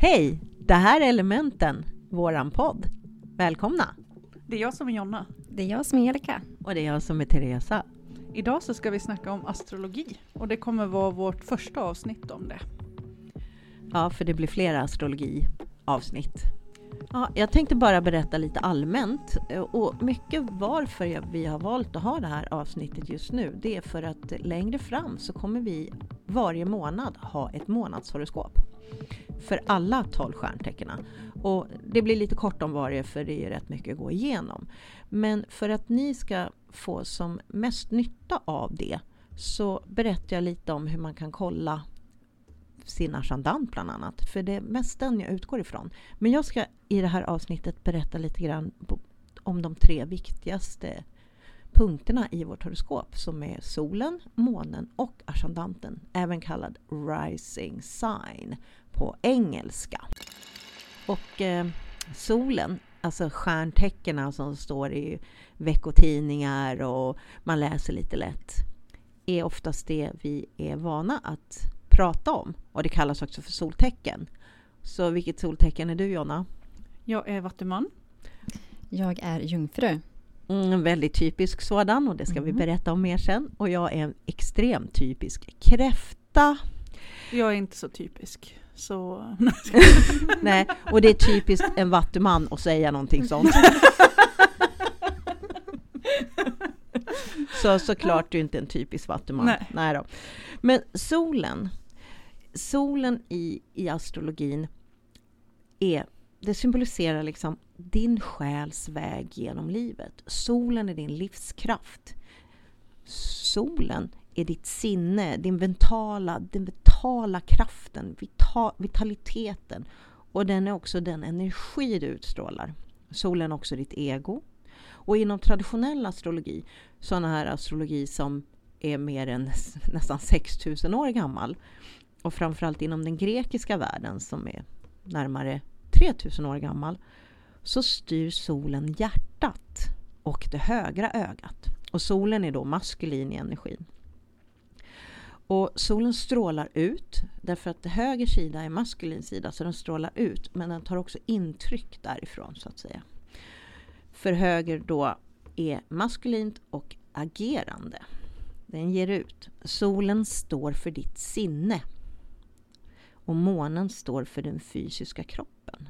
Hej! Det här är Elementen, våran podd. Välkomna! Det är jag som är Jonna. Det är jag som är Angelica. Och det är jag som är Teresa. Idag så ska vi snacka om astrologi och det kommer vara vårt första avsnitt om det. Ja, för det blir flera astrologiavsnitt. Ja, jag tänkte bara berätta lite allmänt och mycket varför vi har valt att ha det här avsnittet just nu. Det är för att längre fram så kommer vi varje månad ha ett månadshoroskop för alla 12 stjärntecknen. Och det blir lite kort om varje för det är rätt mycket att gå igenom. Men för att ni ska få som mest nytta av det så berättar jag lite om hur man kan kolla sin ascendant bland annat. För det är mest den jag utgår ifrån. Men jag ska i det här avsnittet berätta lite grann om de tre viktigaste punkterna i vårt horoskop som är solen, månen och ascendanten, även kallad rising sign på engelska. Och eh, solen, alltså stjärntecknen som står i veckotidningar och man läser lite lätt, är oftast det vi är vana att prata om. Och det kallas också för soltecken. Så vilket soltecken är du Jonna? Jag är vattuman. Jag är jungfru. Mm, en väldigt typisk sådan och det ska mm. vi berätta om mer sen. Och jag är en extremt typisk kräfta. Jag är inte så typisk. Så... Nej, och det är typiskt en vattuman att säga någonting sånt. så såklart du är inte en typisk vattuman. Nej. Nej då. Men solen, solen i, i astrologin är, det symboliserar liksom din själs väg genom livet. Solen är din livskraft. Solen är ditt sinne, din mentala, den vitala kraften, vital, vitaliteten. Och den är också den energi du utstrålar. Solen är också ditt ego. Och inom traditionell astrologi, sådana här astrologi som är mer än nästan 6000 år gammal och framförallt inom den grekiska världen som är närmare 3000 år gammal så styr solen hjärtat och det högra ögat. Och solen är då maskulin i energin. Och solen strålar ut därför att höger sida är maskulin sida så den strålar ut men den tar också intryck därifrån så att säga. För höger då är maskulint och agerande. Den ger ut. Solen står för ditt sinne. Och månen står för den fysiska kroppen.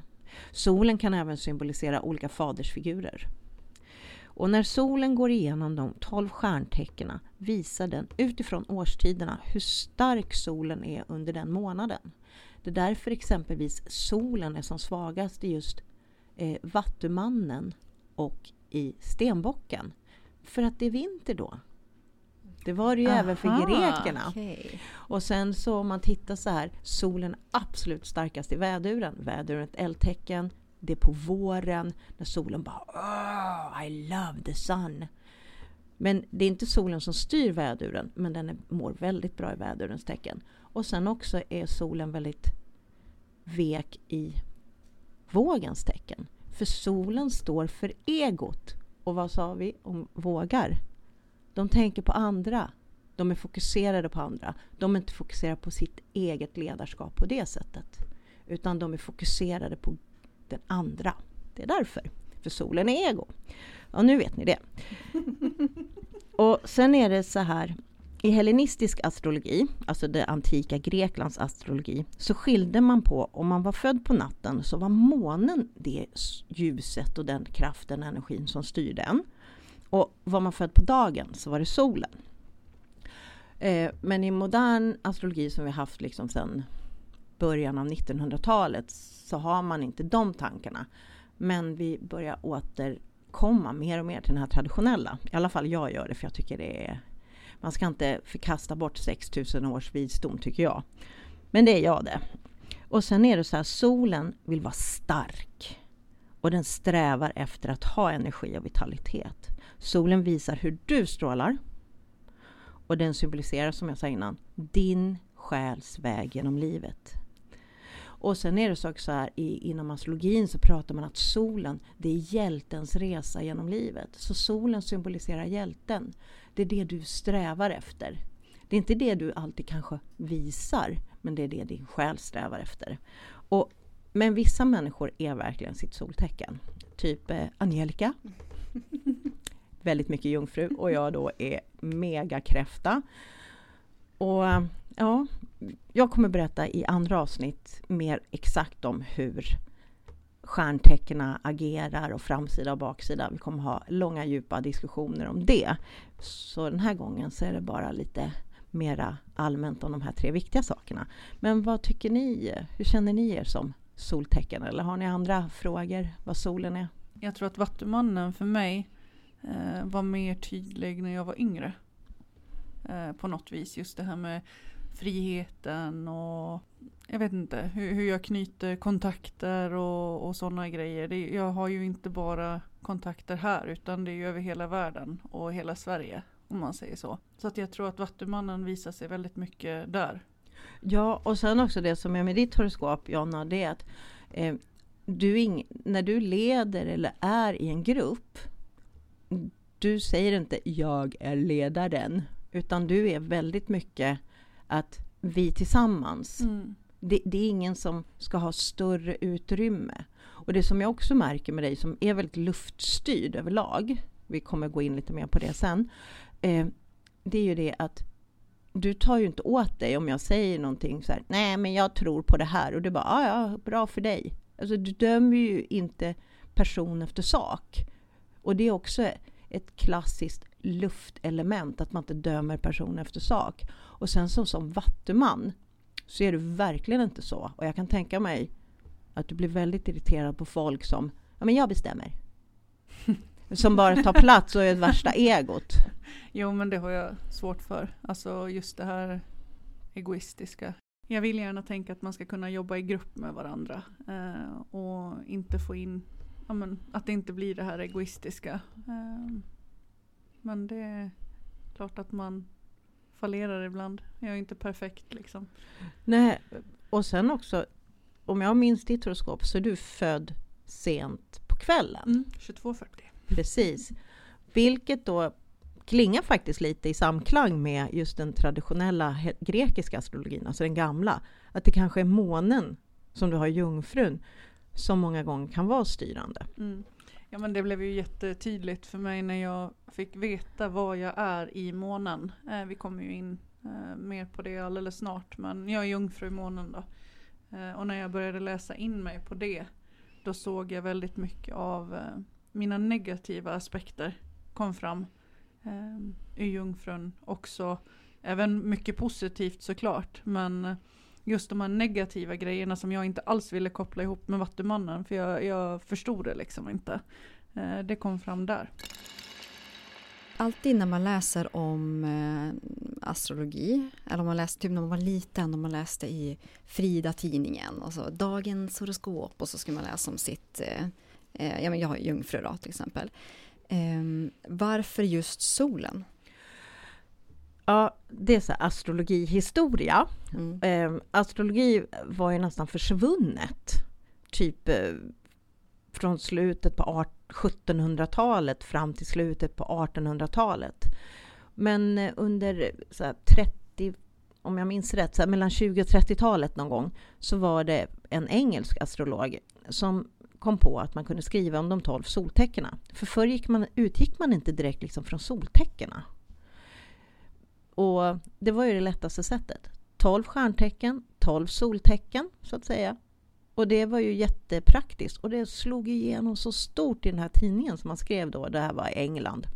Solen kan även symbolisera olika fadersfigurer. Och när solen går igenom de tolv stjärntecknen visar den utifrån årstiderna hur stark solen är under den månaden. Det är därför exempelvis solen är som svagast i just eh, Vattumannen och i Stenbocken. För att det är vinter då. Det var det ju Aha, även för grekerna. Okay. Och sen så om man tittar så här, solen är absolut starkast i väduren. Väduren är ett eldtecken. Det är på våren när solen bara oh, I love the sun. Men det är inte solen som styr väduren, men den är, mår väldigt bra i vädurens tecken. Och sen också är solen väldigt vek i vågens tecken. För solen står för egot. Och vad sa vi om vågar? De tänker på andra. De är fokuserade på andra. De är inte fokuserade på sitt eget ledarskap på det sättet. Utan de är fokuserade på den andra. Det är därför. För solen är ego. Ja, nu vet ni det. Och sen är det så här. I hellenistisk astrologi, alltså det antika Greklands astrologi, så skilde man på om man var född på natten så var månen det ljuset och den kraften, energin som styrde en. Och var man född på dagen så var det solen. Eh, men i modern astrologi som vi haft liksom sedan början av 1900-talet så har man inte de tankarna. Men vi börjar återkomma mer och mer till den här traditionella. I alla fall jag gör det för jag tycker det är man ska inte förkasta bort 6000 års visdom tycker jag. Men det är jag det. Och sen är det så här, solen vill vara stark. Och den strävar efter att ha energi och vitalitet. Solen visar hur du strålar. Och den symboliserar, som jag sa innan, din själs väg genom livet. Och sen är det så också här, i, inom astrologin så pratar man att solen, det är hjältens resa genom livet. Så solen symboliserar hjälten. Det är det du strävar efter. Det är inte det du alltid kanske visar, men det är det din själ strävar efter. Och men vissa människor är verkligen sitt soltecken. Typ eh, Angelica. Väldigt mycket jungfru och jag då är megakräfta. Och ja, jag kommer berätta i andra avsnitt mer exakt om hur stjärntecknen agerar och framsida och baksida. Vi kommer ha långa djupa diskussioner om det. Så den här gången så är det bara lite mera allmänt om de här tre viktiga sakerna. Men vad tycker ni? Hur känner ni er som soltecken? Eller har ni andra frågor vad solen är? Jag tror att Vattumannen för mig eh, var mer tydlig när jag var yngre. Eh, på något vis. Just det här med friheten och jag vet inte hur, hur jag knyter kontakter och, och sådana grejer. Det, jag har ju inte bara kontakter här utan det är ju över hela världen och hela Sverige om man säger så. Så att jag tror att Vattumannen visar sig väldigt mycket där. Ja, och sen också det som är med ditt horoskop Jonna, det är att eh, du när du leder eller är i en grupp, du säger inte jag är ledaren, utan du är väldigt mycket att vi tillsammans. Mm. Det, det, är ingen som ska ha större utrymme. Och det som jag också märker med dig som är väldigt luftstyrd överlag, vi kommer gå in lite mer på det sen, eh, det är ju det att du tar ju inte åt dig om jag säger någonting så här, nej men jag tror på det här och du bara, ah, ja bra för dig. Alltså du dömer ju inte person efter sak. Och det är också ett klassiskt luftelement, att man inte dömer person efter sak. Och sen som, som vattuman så är du verkligen inte så. Och jag kan tänka mig att du blir väldigt irriterad på folk som, ja men jag bestämmer. som bara tar plats och är det värsta egot. Jo men det har jag svårt för. Alltså just det här egoistiska. Jag vill gärna tänka att man ska kunna jobba i grupp med varandra. Eh, och inte få in, ja, men, att det inte blir det här egoistiska. Eh, men det är klart att man fallerar ibland. Jag är inte perfekt liksom. Nej, och sen också, om jag minns ditt horoskop så är du född sent på kvällen. Mm, 22.40. Precis. Vilket då klingar faktiskt lite i samklang med just den traditionella grekiska astrologin, alltså den gamla. Att det kanske är månen som du har i jungfrun som många gånger kan vara styrande. Mm. Ja men det blev ju jättetydligt för mig när jag fick veta vad jag är i månen. Eh, vi kommer ju in eh, mer på det alldeles snart men jag är jungfru i månen då. Eh, och när jag började läsa in mig på det då såg jag väldigt mycket av eh, mina negativa aspekter kom fram eh, i jungfrun också. Även mycket positivt såklart men just de här negativa grejerna som jag inte alls ville koppla ihop med Vattumannen för jag, jag förstod det liksom inte. Eh, det kom fram där. Alltid när man läser om eh, astrologi, eller om man läste, typ när man var liten, och man läste i Frida-tidningen, och så dagens horoskop och så skulle man läsa om sitt, eh, eh ja men jag har jungfru då till exempel. Eh, varför just solen? Ja, det är så astrologihistoria. Mm. Eh, astrologi var ju nästan försvunnet. Typ eh, från slutet på 1700-talet fram till slutet på 1800-talet. Men eh, under så här, 30, om jag minns rätt, så här, mellan 20 och 30-talet någon gång så var det en engelsk astrolog som kom på att man kunde skriva om de 12 soltecknen. För förr gick man, utgick man inte direkt liksom från soltecknen. Och det var ju det lättaste sättet. 12 stjärntecken, 12 soltecken så att säga. Och det var ju jättepraktiskt och det slog igenom så stort i den här tidningen som man skrev då, det här var England.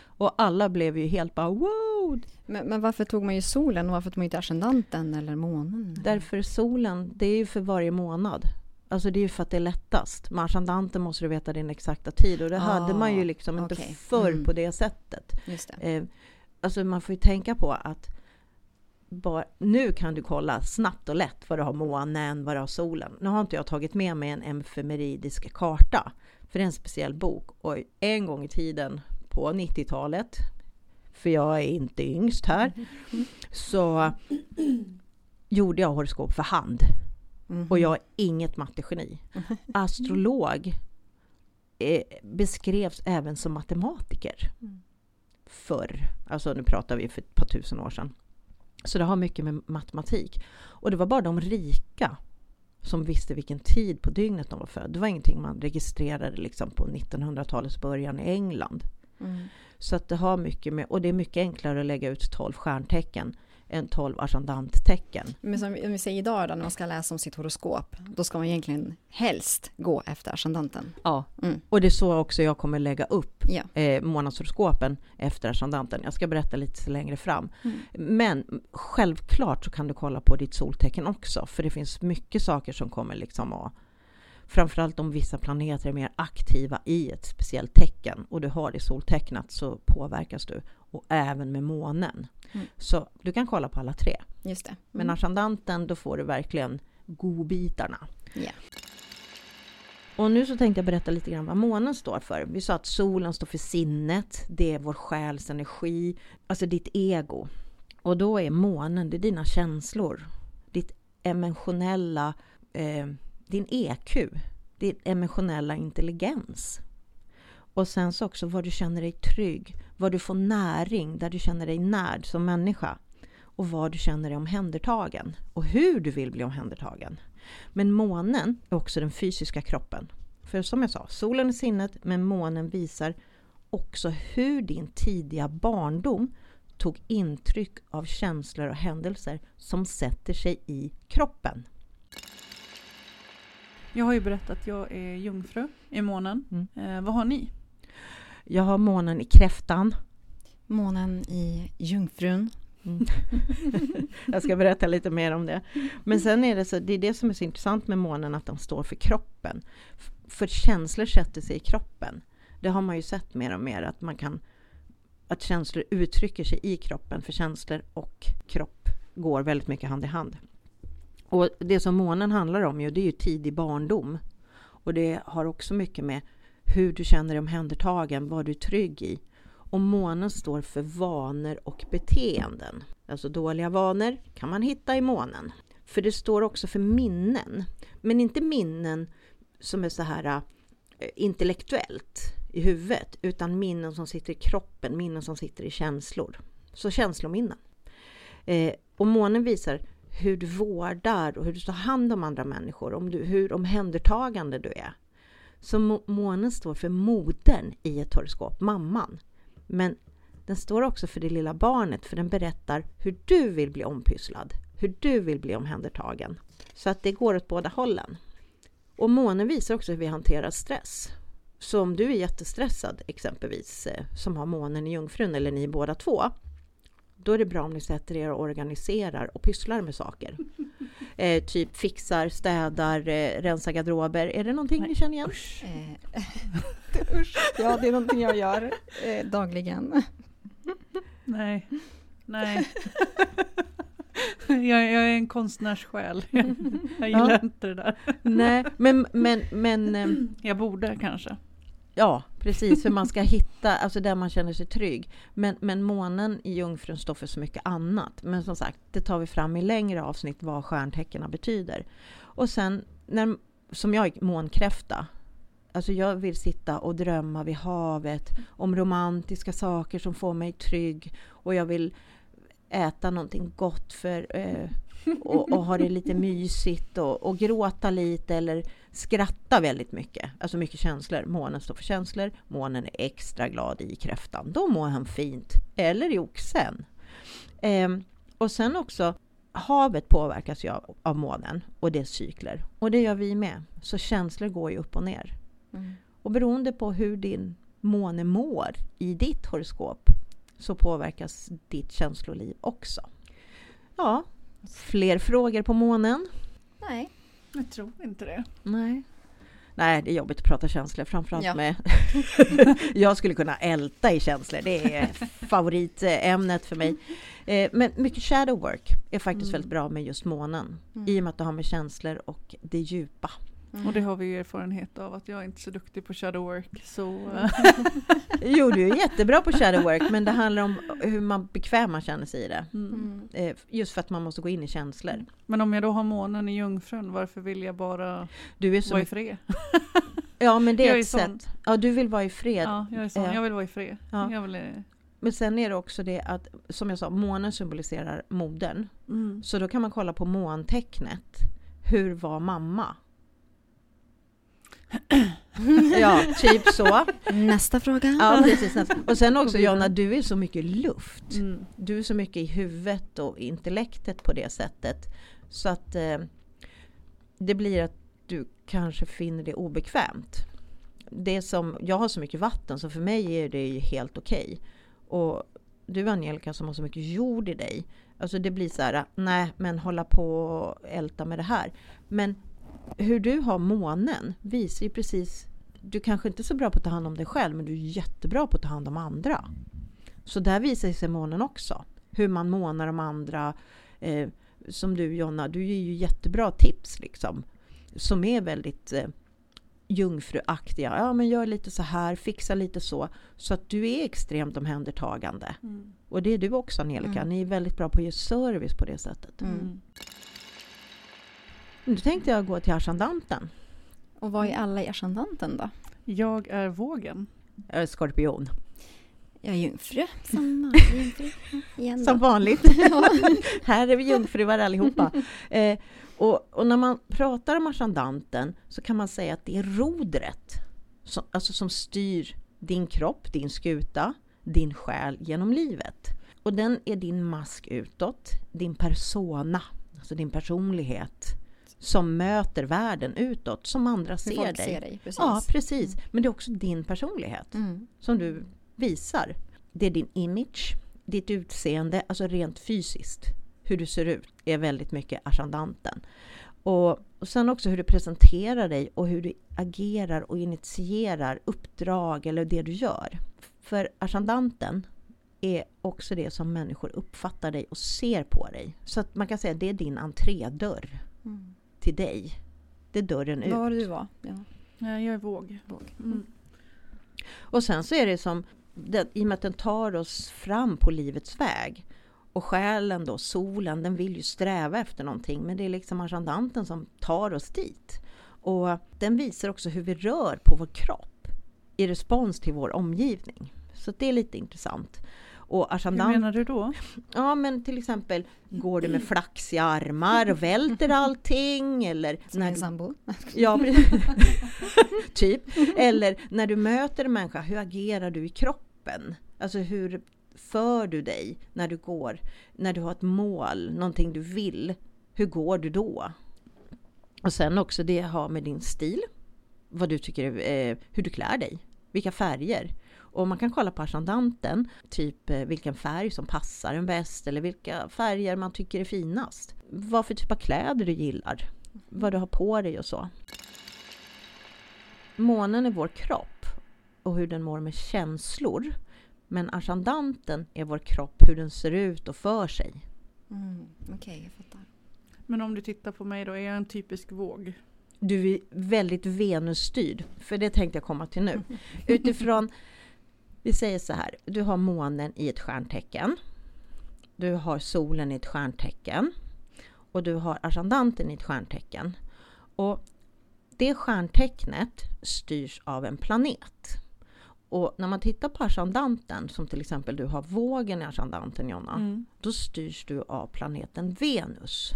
Och alla blev ju helt bara wow! Men, men varför tog man ju solen och varför tog man inte ascendanten eller månen? Därför solen, det är ju för varje månad. Alltså det är ju för att det är lättast. Med ascendanten måste du veta din exakta tid och det ah, hade man ju liksom okay. inte förr mm. på det sättet. Just det. Eh, alltså man får ju tänka på att bara, nu kan du kolla snabbt och lätt vad du har månen, vad du har solen. Nu har inte jag tagit med mig en emfemeridisk karta, för det är en speciell bok. Och en gång i tiden på 90-talet, för jag är inte yngst här, så gjorde jag horoskop för hand. Och jag är inget mattegeni. Astrolog eh, beskrevs även som matematiker. Mm. Förr, alltså nu pratar vi för ett par tusen år sedan. Så det har mycket med matematik. Och det var bara de rika som visste vilken tid på dygnet de var födda. Det var ingenting man registrerade liksom på 1900-talets början i England. Mm. Så att det har mycket med, och det är mycket enklare att lägga ut 12 stjärntecken än 12 ascendanttecken. Men som om vi säger idag då, när man ska läsa om sitt horoskop, då ska man egentligen helst gå efter ascendanten. Ja, mm. och det är så också jag kommer lägga upp ja. eh, månadshoroskopen efter ascendanten. Jag ska berätta lite längre fram. Mm. Men självklart så kan du kolla på ditt soltecken också, för det finns mycket saker som kommer liksom att Framförallt om vissa planeter är mer aktiva i ett speciellt tecken och du har det soltecknat så påverkas du. Och även med månen. Mm. Så du kan kolla på alla tre. Just det. Mm. Men ascendanten, då får du verkligen godbitarna. Yeah. Och nu så tänkte jag berätta lite grann vad månen står för. Vi sa att solen står för sinnet, det är vår själs energi, alltså ditt ego. Och då är månen, det är dina känslor, ditt emotionella eh, din EQ, din emotionella intelligens. Och sen så också var du känner dig trygg, var du får näring, där du känner dig närd som människa. Och var du känner dig omhändertagen och hur du vill bli omhändertagen. Men månen är också den fysiska kroppen. För som jag sa, solen är sinnet, men månen visar också hur din tidiga barndom tog intryck av känslor och händelser som sätter sig i kroppen. Jag har ju berättat att jag är jungfru i månen. Mm. Eh, vad har ni? Jag har månen i kräftan. Månen i jungfrun. Mm. jag ska berätta lite mer om det. Men sen är det så, det är det som är så intressant med månen, att de står för kroppen. För känslor sätter sig i kroppen. Det har man ju sett mer och mer, att man kan att känslor uttrycker sig i kroppen, för känslor och kropp går väldigt mycket hand i hand. Och det som månen handlar om ju, det är ju tidig barndom. Och det har också mycket med hur du känner dig omhändertagen, vad du är trygg i. Och månen står för vanor och beteenden. Alltså dåliga vanor kan man hitta i månen. För det står också för minnen. Men inte minnen som är så här eh, intellektuellt i huvudet, utan minnen som sitter i kroppen, minnen som sitter i känslor. Så känslominnen. Eh, och månen visar hur du vårdar och hur du tar hand om andra människor, om du, hur omhändertagande du är. Så månen står för modern i ett horoskop, mamman. Men den står också för det lilla barnet, för den berättar hur du vill bli ompysslad, hur du vill bli omhändertagen. Så att det går åt båda hållen. Och månen visar också hur vi hanterar stress. Så om du är jättestressad exempelvis, eh, som har månen i jungfrun, eller ni båda två, då är det bra om ni sätter er och organiserar och pysslar med saker. Eh, typ fixar, städar, eh, rensar garderober. Är det någonting Nej, ni känner igen? Usch. Eh, usch. Ja, det är någonting jag gör eh, dagligen. Nej. Nej. Jag, jag, är en konstnärssjäl. Jag gillar ja. inte det där. Nej, men... men, men ehm, jag borde kanske. Ja, precis. Hur man ska hitta, alltså där man känner sig trygg. Men, men månen i Jungfrun står för så mycket annat. Men som sagt, det tar vi fram i längre avsnitt vad stjärntecknen betyder. Och sen, när, som jag är månkräfta, Alltså jag vill sitta och drömma vid havet om romantiska saker som får mig trygg. Och jag vill äta någonting gott för, eh, och, och ha det lite mysigt och, och gråta lite eller skratta väldigt mycket. Alltså mycket känslor. Månen står för känslor. Månen är extra glad i kräftan. Då mår han fint. Eller i oxen. Eh, och sen också havet påverkas ju av, av månen och dess cykler. Och det gör vi med. Så känslor går ju upp och ner. Mm. Och beroende på hur din måne mår i ditt horoskop så påverkas ditt känsloliv också. Ja, fler frågor på månen? Nej. Jag tror inte det. Nej. Nej, det är jobbigt att prata känslor, framförallt ja. med... jag skulle kunna älta i känslor, det är favoritämnet för mig. Eh, men mycket shadow work är faktiskt mm. väldigt bra med just månen, mm. i och med att det har med känslor och det djupa Mm. Och det har vi ju erfarenhet av att jag är inte så duktig på shadow work. Så... Eh. jo, du är jättebra på shadow work, men det handlar om hur man bekväm man känner sig i det. Mm. mm. Eh, just för att man måste gå in i känslor. Men om jag då har månen i jungfrun, varför vill jag bara du är vara i fred? ja, men det är, är ett sätt. Ja, du vill vara i fred. Ja, jag är sån. Jag vill vara i fred. Ja. Jag vill... Men sen är det också det att, som jag sa, månen symboliserar modern. Mm. Så då kan man kolla på måntecknet hur var mamma? ja, typ så. Nästa fråga. Ja, precis. Och sen också Jonna, du är så mycket luft. Mm. Du är så mycket i huvudet och intellektet på det sättet. Så att eh, det blir att du kanske finner det obekvämt. Det som, jag har så mycket vatten så för mig är det ju helt okej. Okay. Och du Angelica som har så mycket jord i dig. Alltså det blir så här, nej men hålla på och älta med det här. Men hur du har månen visar ju precis, du kanske inte är så bra på att ta hand om dig själv men du är jättebra på att ta hand om andra. Så där visar sig månen också. Hur man månar om andra. Eh, som du Jonna, du ger ju jättebra tips liksom. Som är väldigt eh, jungfruaktiga. Ja, men gör lite så här, fixa lite så. Så att du är extremt omhändertagande. Mm. Och det är du också Angelica. Mm. Ni är väldigt bra på att ge service på det sättet. Mm. Nu tänkte jag gå till ascendanten. Och vad är alla i ascendanten då? Jag är vågen. Jag är skorpion. Jag är jungfru. Som, jungfru. Som vanligt. Här är vi jungfrur allihopa. Eh, och, och, när man pratar om ascendanten så kan man säga att det är rodret som, alltså som styr din kropp, din skuta, din själ genom livet. Och den är din mask utåt, din persona, alltså din personlighet som möter världen utåt, som andra Hur ser dig. Ser dig precis. Ja, precis. Mm. Men det är också din personlighet mm. som du visar. Det är din image, ditt utseende, alltså rent fysiskt. Hur du ser ut är väldigt mycket ascendanten. Och, och sen också hur du presenterar dig och hur du agerar och initierar uppdrag eller det du gör. För ascendanten är också det som människor uppfattar dig och ser på dig. Så att man kan säga att det är din entrédörr mm. Till dig. Det är dörren ut. Var det du var? Ja. jag är våg. våg. Mm. Och sen så är det som, i och med att den tar oss fram på livets väg. Och själen då, solen, den vill ju sträva efter någonting. Men det är liksom ascendanten som tar oss dit. Och den visar också hur vi rör på vår kropp i respons till vår omgivning. Så det är lite intressant. Och ascendant, Hur menar du då? Ja men till exempel går du med flaxiga armar och välter allting eller... Som när, en sambo? Ja, typ. Eller när du möter en människa, hur agerar du i kroppen? Alltså hur för du dig när du går? När du har ett mål, någonting du vill. Hur går du då? Och sen också det har med din stil. Vad du tycker, eh, hur du klär dig. Vilka färger. Och man kan kolla på ascendanten, typ eh, vilken färg som passar en bäst eller vilka färger man tycker är finast. Vad för typ av kläder du gillar, vad du har på dig och så. Månen är vår kropp och hur den mår med känslor. Men ascendanten är vår kropp, hur den ser ut och för sig. Mm, Okej, okay, jag fattar. Men om du tittar på mig då, är jag en typisk våg? Du är väldigt Venusstyrd, för det tänkte jag komma till nu. Utifrån vi säger så här, du har månen i ett stjärntecken. Du har solen i ett stjärntecken. Och du har ascendanten i ett stjärntecken. Och det stjärntecknet styrs av en planet. Och när man tittar på ascendanten, som till exempel du har vågen i ascendanten Jonna, mm. då styrs du av planeten Venus.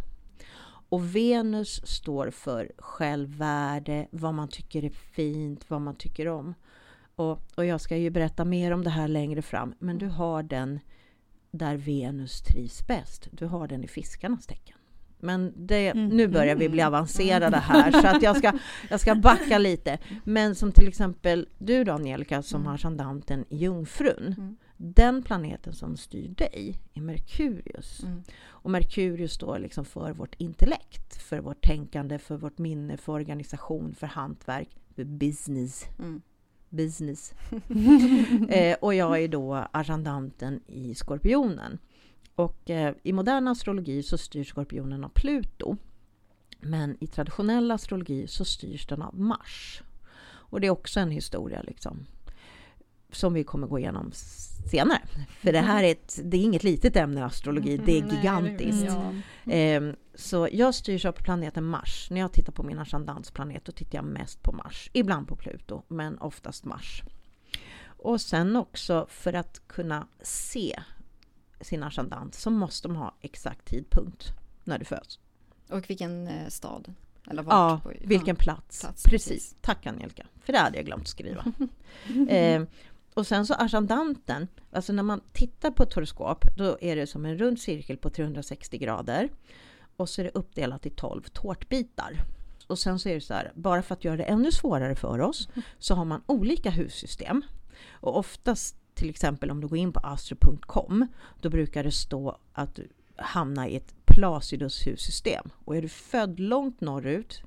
Och Venus står för självvärde, vad man tycker är fint, vad man tycker om. Och, och jag ska ju berätta mer om det här längre fram, men du har den där Venus trivs bäst. Du har den i fiskarnas tecken. Men det, mm. nu börjar vi bli mm. avancerade här så att jag ska, jag ska backa lite. Men som till exempel du då Angelica som mm. har ascendanten i Jungfrun. Mm. Den planeten som styr dig är Merkurius. Mm. Och Merkurius står liksom för vårt intellekt, för vårt tänkande, för vårt minne, för organisation, för hantverk, för business. Business. eh, och jag är då ascendanten i Skorpionen. Och eh, i modern astrologi så styrs Skorpionen av Pluto. Men i traditionell astrologi så styrs den av Mars. Och det är också en historia liksom. Som vi kommer gå igenom senare. För det här är, ett, det är inget litet ämne astrologi, det är gigantiskt. Mm. Eh, så jag styrs av planeten Mars. När jag tittar på min ascendansplanet då tittar jag mest på Mars. Ibland på Pluto, men oftast Mars. Och sen också för att kunna se sin ascendant så måste de ha exakt tidpunkt när du föds. Och vilken eh, stad? Eller vart ja, på, vilken ja, plats. plats. Precis. precis. Tack Angelica, för det hade jag glömt skriva. eh, och sen så ascendanten, alltså när man tittar på ett horoskop, då är det som en rund cirkel på 360 grader. Och så är det uppdelat i 12 tårtbitar. Och sen så är det så här, bara för att göra det ännu svårare för oss, så har man olika hussystem. Och oftast till exempel om du går in på astro.com, då brukar det stå att du hamnar i ett Placidus hussystem. Och är du född långt norrut,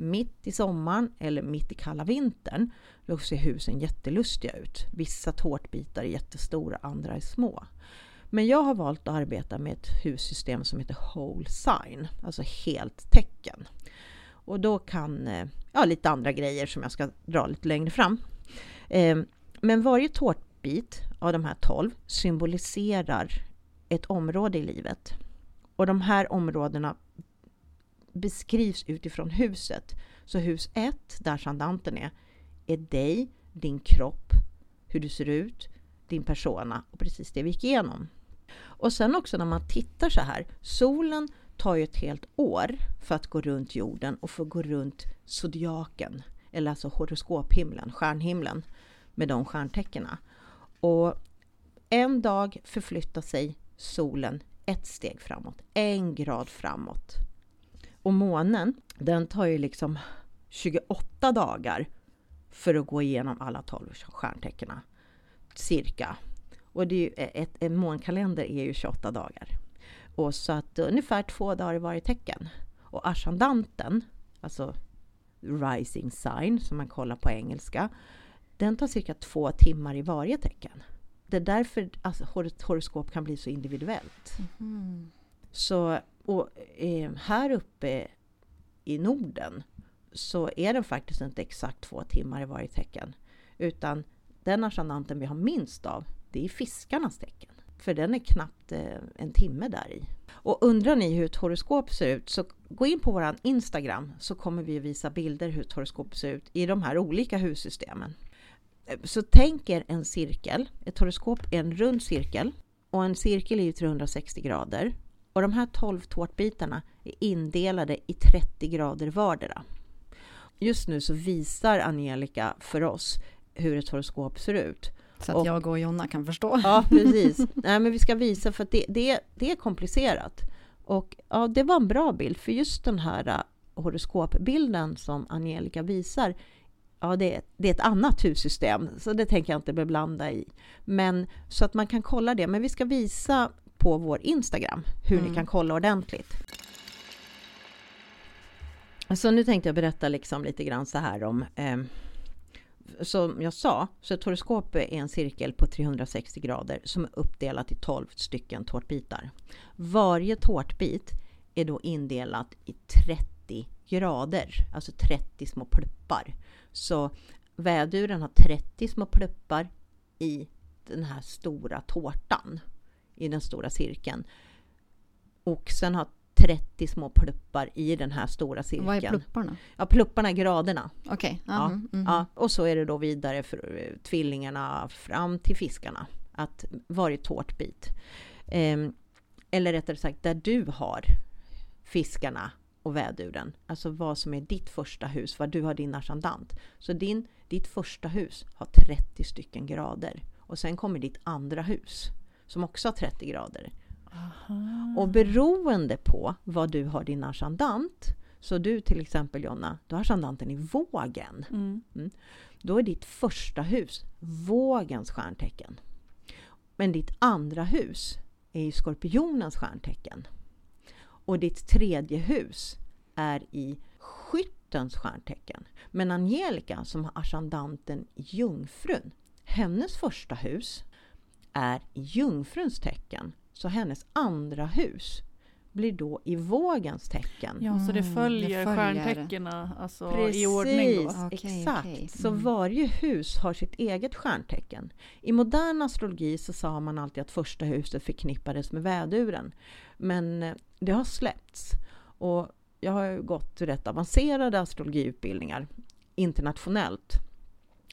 mitt i sommaren eller mitt i kalla vintern, då ser husen jättelustiga ut. Vissa tårtbitar är jättestora, andra är små. Men jag har valt att arbeta med ett hussystem som heter Whole Sign, alltså helt tecken. Och då kan, eh, ja lite andra grejer som jag ska dra lite längre fram. Eh, men varje tårtbit av de här 12 symboliserar ett område i livet. Och de här områdena beskrivs utifrån huset. Så hus 1, där sandanten är, är dig, din kropp, hur du ser ut, din persona och precis det vi gick igenom. Och sen också när man tittar så här, solen tar ju ett helt år för att gå runt jorden och få gå runt zodiaken, eller alltså horoskophimlen, stjärnhimlen med de stjärntecknen. Och en dag förflyttar sig solen ett steg framåt, en grad framåt. Och månen, den tar ju liksom 28 dagar för att gå igenom alla 12 stjärntecknen. Cirka. Och det är ju ett, en månkalender är ju 28 dagar. Och så att ungefär två dagar i varje tecken. Och ascendanten, alltså rising sign som man kollar på engelska, den tar cirka två timmar i varje tecken. Det är därför alltså, horoskop kan bli så individuellt. Mm. Så och, eh, här uppe i Norden så är den faktiskt inte exakt två timmar i varje tecken. Utan den ascendanten vi har minst av, det är fiskarnas tecken. För den är knappt eh, en timme där i. Och undrar ni hur ett horoskop ser ut så gå in på våran Instagram så kommer vi visa bilder hur ett horoskop ser ut i de här olika hussystemen. Eh, så tänk er en cirkel. Ett horoskop är en rund cirkel och en cirkel är ju 360 grader. Och de här 12 tårtbitarna är indelade i 30 grader vardera. Just nu så visar Angelica för oss hur ett horoskop ser ut. Så att och, jag och Jonna kan förstå. Ja, precis. Nej, men vi ska visa för att det, det, det är komplicerat. Och ja, det var en bra bild, för just den här uh, horoskopbilden som Angelica visar ja, det, det, är ett annat hussystem, så det tänker jag inte beblanda i. Men så att man kan kolla det. Men vi ska visa på vår Instagram hur mm. ni kan kolla ordentligt. Så nu tänkte jag berätta liksom lite grann så här om eh, som jag sa, så ett horoskop är en cirkel på 360 grader som är uppdelat i 12 stycken tårtbitar. Varje tårtbit är då indelat i 30 grader, alltså 30 små pluppar. Så väduren har 30 små pluppar i den här stora tårtan, i den stora cirkeln. Och sen har 30 små pluppar i den här stora cirkeln. Vad är plupparna? Ja, plupparna är graderna. Okej. Okay. Ja, mm -hmm. ja, och så är det då vidare för eh, tvillingarna fram till fiskarna. Att varje tårtbit. Eh, eller rättare sagt, där du har fiskarna och väduren. Alltså vad som är ditt första hus, var du har din ascendant. Så din, ditt första hus har 30 stycken grader. Och sen kommer ditt andra hus som också har 30 grader. Aha. Och beroende på vad du har din ascendant, så du till exempel Jonna, du har ascendanten i vågen. Mm. Mm. Då är ditt första hus vågens stjärntecken. Men ditt andra hus är i skorpionens stjärntecken. Och ditt tredje hus är i skyttens stjärntecken. Men Angelica som har ascendanten jungfrun, hennes första hus är i jungfruns tecken. Så hennes andra hus blir då i vågens tecken. Ja, så det följer, mm, följer. stjärntecknen alltså i ordning då? Okay, exakt. Okay. Mm. Så varje hus har sitt eget stjärntecken. I modern astrologi så sa man alltid att första huset förknippades med väduren. Men eh, det har släppts. Och jag har gått rätt avancerade astrologiutbildningar internationellt.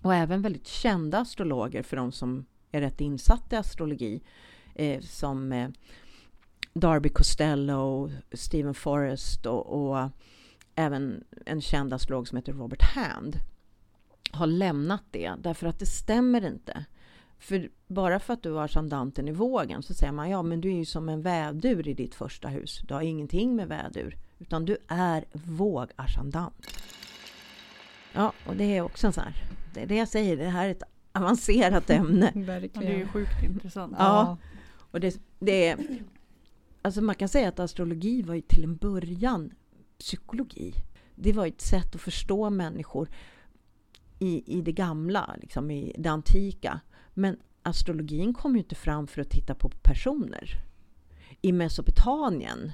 Och även väldigt kända astrologer för de som är rätt insatt i astrologi. Eh, som eh, Darby Costello, Stephen Forrest och, och eh, även en känd astrolog som heter Robert Hand har lämnat det därför att det stämmer inte. För bara för att du har ascendanten i vågen så säger man ja men du är ju som en vädur i ditt första hus. Du har ingenting med vädur utan du är vågarsandant. Ja, och det är också så här. Det är det jag säger, det här är ett avancerat ämne. Verkligen. Det är ju sjukt intressant. Ja, och det, det är... Alltså man kan säga att astrologi var ju till en början psykologi. Det var ett sätt att förstå människor i, i det gamla, liksom i det antika. Men astrologin kom ju inte fram för att titta på personer. I Mesopotamien,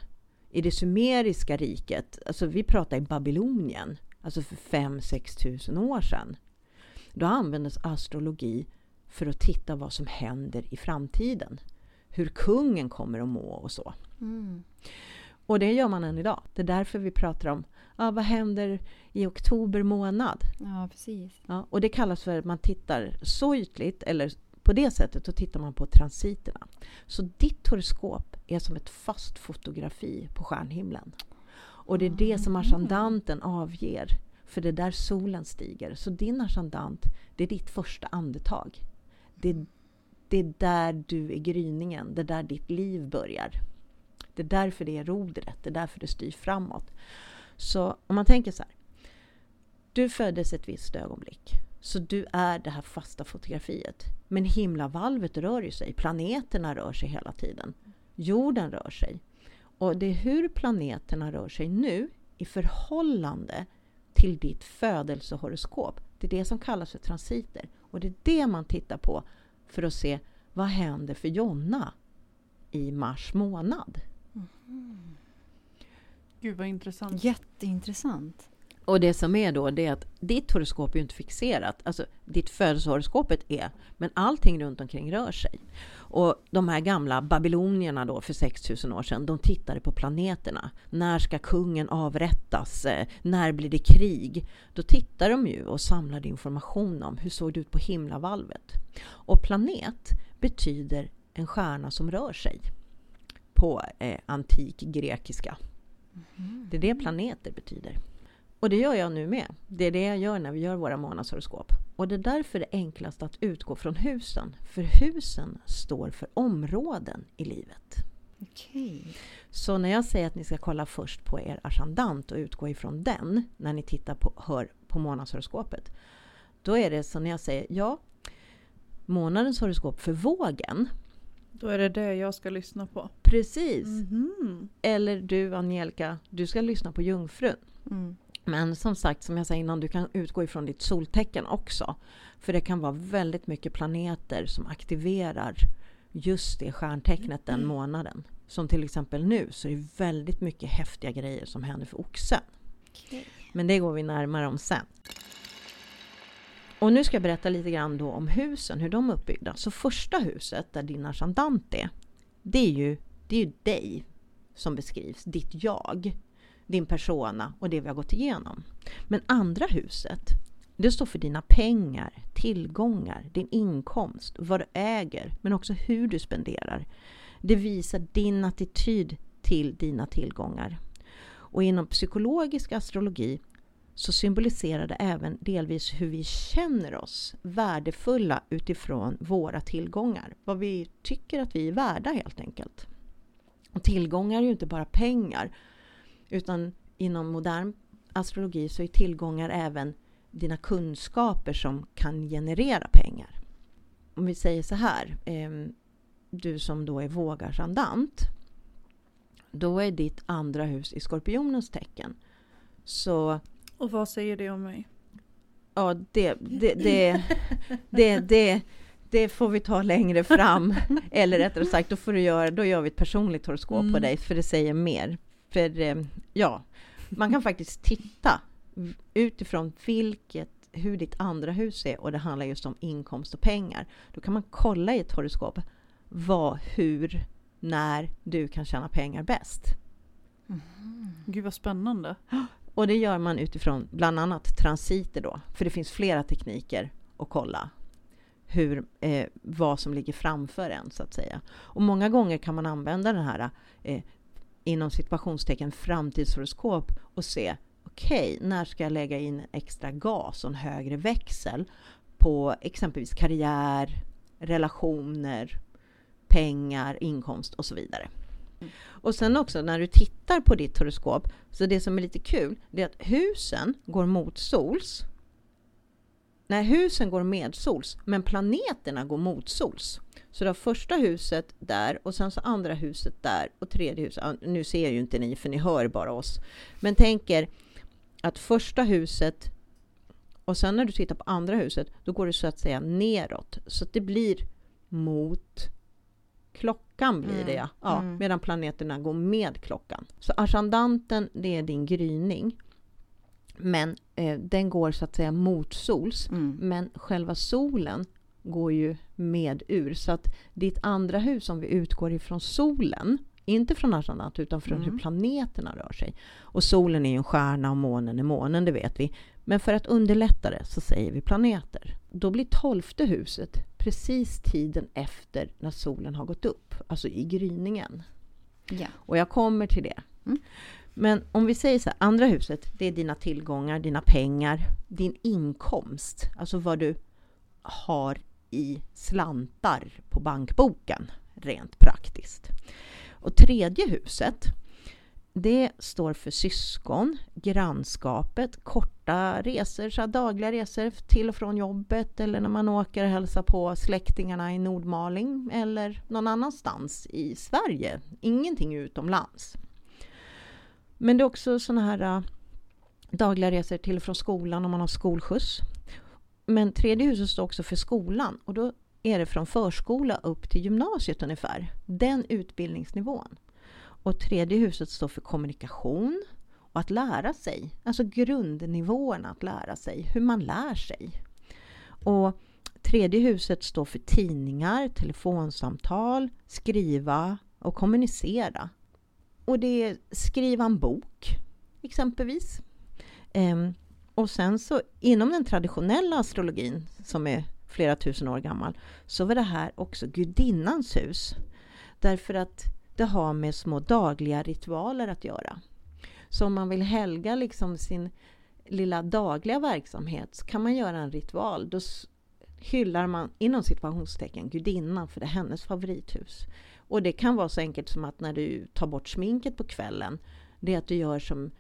i det sumeriska riket, alltså vi pratar i Babylonien, alltså för 5-6 tusen år sedan. Då användes astrologi för att titta vad som händer i framtiden. Hur kungen kommer att må och så. Mm. Och det gör man än idag. Det är därför vi pratar om ja, vad händer i oktober månad. Ja, precis. Ja, och det kallas för att man tittar så ytligt, eller på det sättet, då tittar man på transiterna. Så ditt horoskop är som ett fast fotografi på stjärnhimlen. Och det är det som ascendanten avger. För det är där solen stiger. Så din ascendant, det är ditt första andetag. Det, det är där du är gryningen, det är där ditt liv börjar. Det är därför det är rodret, det är därför det styr framåt. Så om man tänker så här. Du föddes ett visst ögonblick. Så du är det här fasta fotografiet. Men himlavalvet rör ju sig. Planeterna rör sig hela tiden. Jorden rör sig. Och det är hur planeterna rör sig nu i förhållande till ditt födelsehoroskop. Det är det som kallas för transiter. Och det är det man tittar på för att se vad händer för Jonna i mars månad. Mm. Gud vad intressant. Jätteintressant. Och det som är då, det är att ditt horoskop är inte fixerat. Alltså ditt födelsehoroskopet är, men allting runt omkring rör sig. Och de här gamla babylonierna då för 6000 år sedan, de tittade på planeterna. När ska kungen avrättas? Eh, när blir det krig? Då tittar de ju och samlade information om hur såg det ut på himlavalvet. Och planet betyder en stjärna som rör sig på eh, antik grekiska. Mm. Det är det planeter betyder. Och det gör jag nu med. Det är det jag gör när vi gör våra månadshoroskop. Och det är därför det är enklast att utgå från husen. För husen står för områden i livet. Okay. Så när jag säger att ni ska kolla först på er ascendant och utgå ifrån den när ni tittar på, hör på månadshoroskopet. Då är det så när jag säger ja, månadens horoskop för vågen då är det det jag ska lyssna på. Precis. Mm -hmm. Eller du Angelica, du ska lyssna på Jungfrun. Mm. Men som sagt, som jag sa innan, du kan utgå ifrån ditt soltecken också. För det kan vara väldigt mycket planeter som aktiverar just det stjärntecknet den månaden. Som till exempel nu så är det väldigt mycket häftiga grejer som händer för oxen. Okay. Men det går vi närmare om sen. Och nu ska jag berätta lite grann då om husen, hur de är uppbyggda. Så första huset där din ascendant är, det är ju, det är ju dig som beskrivs, ditt jag, din persona och det vi har gått igenom. Men andra huset, det står för dina pengar, tillgångar, din inkomst, vad du äger, men också hur du spenderar. Det visar din attityd till dina tillgångar. Och inom psykologisk astrologi så symboliserar det även delvis hur vi känner oss värdefulla utifrån våra tillgångar. Vad vi tycker att vi är värda helt enkelt. Och tillgångar är ju inte bara pengar utan inom modern astrologi så är tillgångar även dina kunskaper som kan generera pengar. Om vi säger så här, ehm, du som då är vågarsandant, då är ditt andra hus i skorpionens tecken. Så och vad säger det om mig? Ja, det, det, det, det, det, det får vi ta längre fram. Eller rättare sagt, då, får du göra, då gör vi ett personligt horoskop mm. på dig, för det säger mer. För eh, ja, man kan faktiskt titta utifrån vilket, hur ditt andra hus är och det handlar just om inkomst och pengar. Då kan man kolla i ett horoskop vad, hur, när du kan tjäna pengar bäst. Mm. Gud vad spännande. Och det gör man utifrån bland annat transiter då, för det finns flera tekniker att kolla hur, eh, vad som ligger framför en så att säga. Och många gånger kan man använda den här eh, inom situationstecken framtidshoroskop och se okej, okay, när ska jag lägga in extra gas och en högre växel på exempelvis karriär, relationer, pengar, inkomst och så vidare. Och sen också när du tittar på ditt horoskop, så det som är lite kul, det är att husen går mot sols. Nej, husen går med sols, men planeterna går mot sols. Så du har första huset där och sen så andra huset där och tredje huset. Nu ser ju inte ni för ni hör bara oss. Men tänk er att första huset och sen när du tittar på andra huset, då går det så att säga neråt. Så det blir mot klockan blir mm. det ja. ja mm. Medan planeterna går med klockan. Så ascendanten, det är din gryning. Men eh, den går så att säga mot sols. Mm. Men själva solen går ju med ur. Så att ditt andra hus, om vi utgår ifrån solen, inte från ascendant utan från hur mm. planeterna rör sig. Och solen är ju en stjärna och månen är månen, det vet vi. Men för att underlätta det så säger vi planeter. Då blir tolfte huset precis tiden efter när solen har gått upp, alltså i gryningen. Ja. Och jag kommer till det. Mm. Men om vi säger så här, andra huset, det är dina tillgångar, dina pengar, din inkomst, alltså vad du har i slantar på bankboken, rent praktiskt. Och tredje huset, det står för syskon, grannskapet, korta resor, så dagliga resor till och från jobbet eller när man åker och hälsar på släktingarna i Nordmaling eller någon annanstans i Sverige. Ingenting utomlands. Men det är också sådana här äh, dagliga resor till och från skolan om man har skolskjuts. Men tredje huset står också för skolan och då är det från förskola upp till gymnasiet ungefär. Den utbildningsnivån. Och tredje huset står för kommunikation och att lära sig. Alltså grundnivåerna att lära sig, hur man lär sig. Och tredje huset står för tidningar, telefonsamtal, skriva och kommunicera. Och det är skriva en bok, exempelvis. Um, och sen så inom den traditionella astrologin, som är flera tusen år gammal, så var det här också gudinnans hus. Därför att det har med små dagliga ritualer att göra. Så om man vill helga liksom sin lilla dagliga verksamhet så kan man göra en ritual. Då hyllar man inom situationstecken gudinnan för det är hennes favorithus. Och det kan vara så enkelt som att när du tar bort sminket på kvällen, det är att du gör som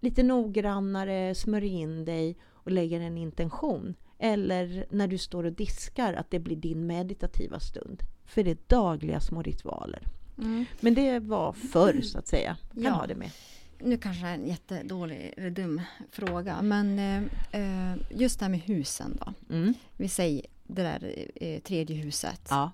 lite noggrannare, smörjer in dig och lägger en intention. Eller när du står och diskar, att det blir din meditativa stund. För det är dagliga små ritualer. Mm. Men det var förr så att säga. Kan ja. ha det med. Nu kanske det är en jättedålig eller dum fråga, men eh, just det här med husen då. Mm. Vi säger det där eh, tredje huset. Ja.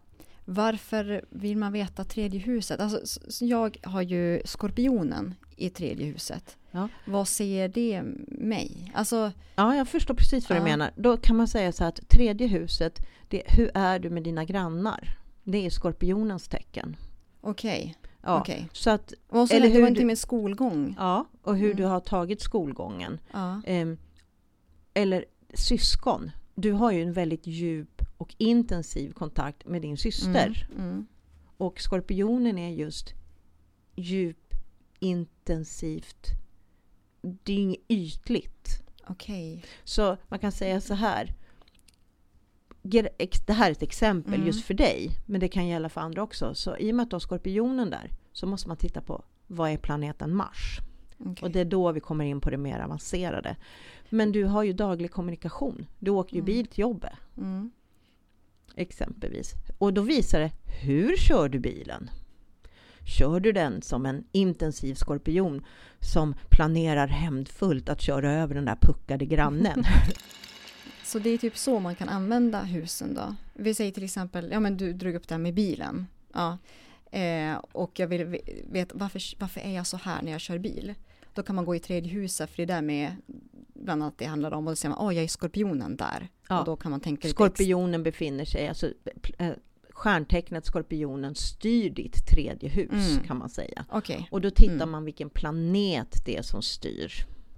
Varför vill man veta tredje huset? Alltså, jag har ju skorpionen i tredje huset. Ja. Vad säger det mig? Alltså, ja, jag förstår precis vad ja. du menar. Då kan man säga så här att tredje huset, det, hur är du med dina grannar? Det är skorpionens tecken. Okej. Okay. Ja, okay. så att, och så eller hur du, med skolgång. Ja, och hur mm. du har tagit skolgången. Ja. Um, eller syskon. Du har ju en väldigt djup och intensiv kontakt med din syster. Mm. Mm. Och skorpionen är just djup, intensivt. Det är inget ytligt. Okay. Så man kan säga så här det här är ett exempel mm. just för dig, men det kan gälla för andra också. Så i och med att du har skorpionen där så måste man titta på vad är planeten Mars? Okay. Och det är då vi kommer in på det mer avancerade. Men du har ju daglig kommunikation. Du åker ju mm. bil till jobbet. Mm. Exempelvis. Och då visar det, hur kör du bilen? Kör du den som en intensiv skorpion som planerar hämndfullt att köra över den där puckade grannen? Så det är typ så man kan använda husen då. Vi säger till exempel, ja men du drog upp det här med bilen. Ja. Eh, och jag vill veta varför, varför är jag så här när jag kör bil? Då kan man gå i tredje huset för det är där med bland annat det handlar om och då säger man, åh oh, jag är skorpionen där. Ja. Och då kan man tänka Skorpionen befinner sig, alltså eh, stjärntecknet Skorpionen styr ditt tredje hus mm. kan man säga. Okay. Och då tittar mm. man vilken planet det är som styr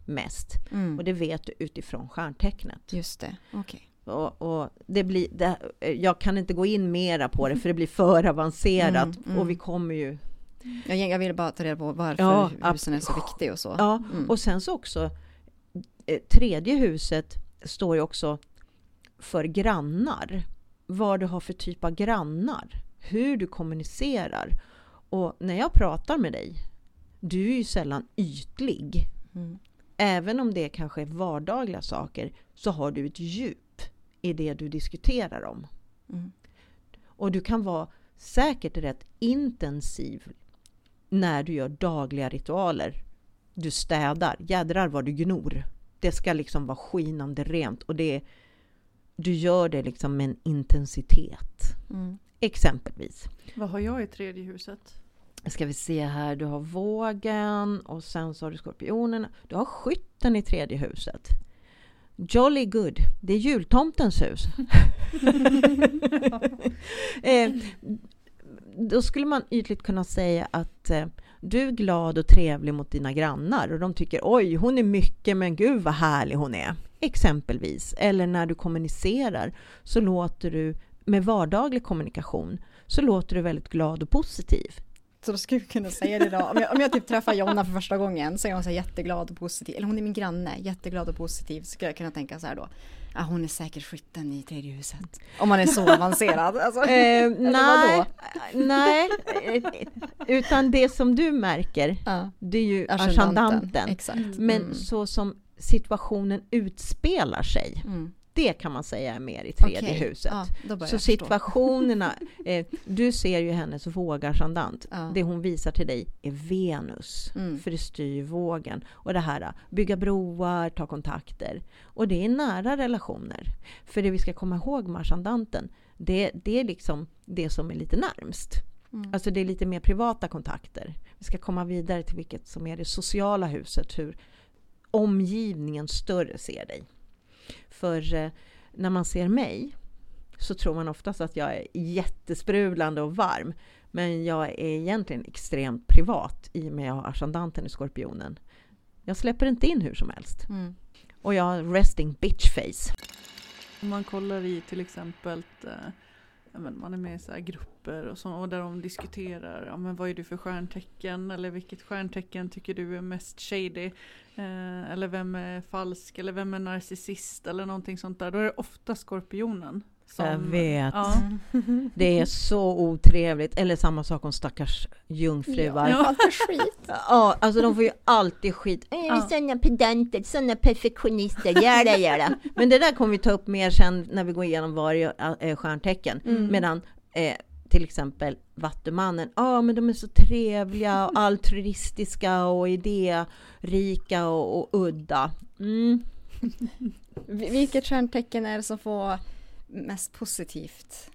mest. Mm. Och det vet du utifrån stjärntecknet. Just det. Okay. Och, och, det blir, det, jag kan inte gå in mera på det för det blir för avancerat mm, mm. och vi kommer ju... Jag, jag vill bara ta reda på varför ja, husen är så viktiga och så. Ja, mm. och sen så också eh, tredje huset står ju också för grannar. Vad du har för typ av grannar. Hur du kommunicerar. Och när jag pratar med dig, du är ju sällan ytlig. Mm. Även om det kanske är vardagliga saker så har du ett djup i det du diskuterar om. Mm. Och du kan vara säkert rätt intensiv när du gör dagliga ritualer. Du städar, jädrar vad du gnor. Det ska liksom vara skinande rent och det du gör det liksom med en intensitet. Mm. Exempelvis. Vad har jag i tredje huset? Ska vi se här, du har vågen och sen så har du skorpionen. Du har skytten i tredje huset. Jolly good, det är jultomtens hus. eh, då skulle man ytligt kunna säga att eh, du är glad och trevlig mot dina grannar och de tycker oj, hon är mycket, men gud vad härlig hon är. Exempelvis. Eller när du kommunicerar så låter du med vardaglig kommunikation så låter du väldigt glad och positiv. Så då skulle jag kunna säga det då. Om jag, om jag typ träffar Jonna för första gången så är hon så jätteglad och positiv. Eller hon är min granne, jätteglad och positiv. Så skulle jag kunna tänka så här då. Ja, hon är säkert skytten i tredje huset. Om man är så avancerad. Alltså, eh, nej, nej, utan det som du märker, ja. det är ju ascendanten. Men mm. så som situationen utspelar sig. Mm. Det kan man säga är mer i tredje okay. huset. Ja, så situationerna, eh, du ser ju hennes vågascendant. Ja. Det hon visar till dig är Venus, mm. för det styr vågen. Och det här, bygga broar, ta kontakter. Och det är nära relationer. För det vi ska komma ihåg med ascendanten, det, det är liksom det som är lite närmst. Mm. Alltså det är lite mer privata kontakter. Vi ska komma vidare till vilket som är det sociala huset, hur omgivningen större ser dig. För eh, när man ser mig så tror man oftast att jag är jättesprudlande och varm. Men jag är egentligen extremt privat i och med att jag har ascendanten i skorpionen. Jag släpper inte in hur som helst. Mm. Och jag har resting bitch face. Om man kollar i till exempel men man är med i så grupper och, så, och där de diskuterar ja, men vad är du för stjärntecken? Eller vilket stjärntecken tycker du är mest shady? Eh, eller vem är falsk? Eller vem är narcissist? Eller någonting sånt där. Då är det ofta skorpionen som, jag vet. Ja. Det är så otrevligt. Eller samma sak om stackars jungfruar. Ja, skit. Ja, alltså de får ju alltid skit. Äh, ja. Sådana pedanter, sådana perfektionister, göra, göra. Men det där kommer vi ta upp mer sen när vi går igenom varje äh, stjärntecken. Mm. Medan eh, till exempel Vattumannen, ja ah, men de är så trevliga och altruistiska och idérika och, och udda. Mm. Vilket stjärntecken är det som får mest positivt?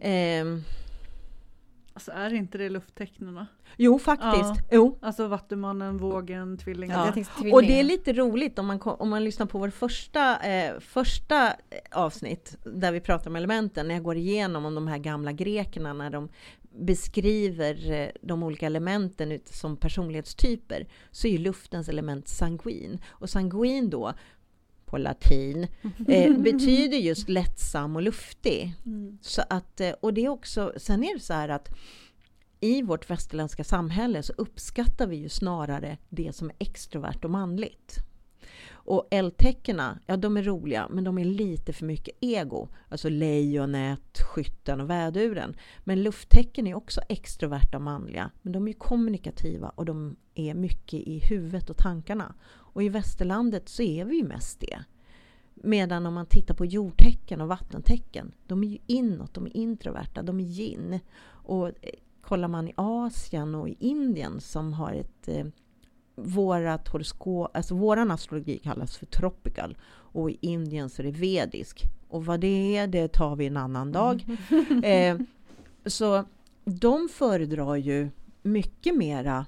Eh. Alltså är inte det lufttecknena? Jo, faktiskt. Ja. Jo. Alltså Vattumannen, Vågen, Tvillingen. Ja. Och det är lite roligt om man, om man lyssnar på vår första, eh, första eh, avsnitt där vi pratar om elementen, när jag går igenom om de här gamla grekerna, när de beskriver eh, de olika elementen som personlighetstyper, så är ju luftens element sanguin. Och sanguin då, på latin, eh, betyder just lättsam och luftig. Mm. Så att, eh, och det är också, sen är det så här att i vårt västerländska samhälle så uppskattar vi ju snarare det som är extrovert och manligt. Och eldtäckena, ja de är roliga, men de är lite för mycket ego. Alltså lejonet, skytten och väduren. Men lufttecken är också extroverta och manliga. Men de är kommunikativa och de är mycket i huvudet och tankarna. Och i västerlandet så är vi ju mest det. Medan om man tittar på jordtecken och vattentecken, de är ju inåt, de är introverta, de är yin. Och eh, kollar man i Asien och i Indien som har ett eh, vårat horoskop, alltså våran astrologi kallas för tropical och i Indien så är det vedisk. Och vad det är, det tar vi en annan dag. Eh, så de föredrar ju mycket mera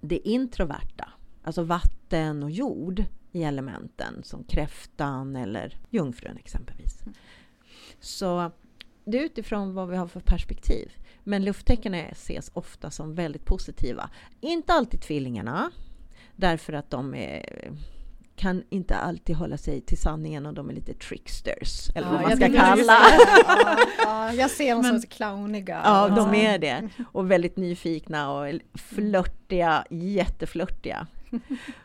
det introverta, alltså vatten och jord i elementen som kräftan eller jungfrun exempelvis. Så det är utifrån vad vi har för perspektiv. Men lufttecken ses ofta som väldigt positiva. Inte alltid tvillingarna, därför att de är kan inte alltid hålla sig till sanningen och de är lite tricksters, eller ja, vad man ska kalla. ja, ja, jag ser dem som clowniga. Ja, de är det. Och väldigt nyfikna och flörtiga, jätteflörtiga.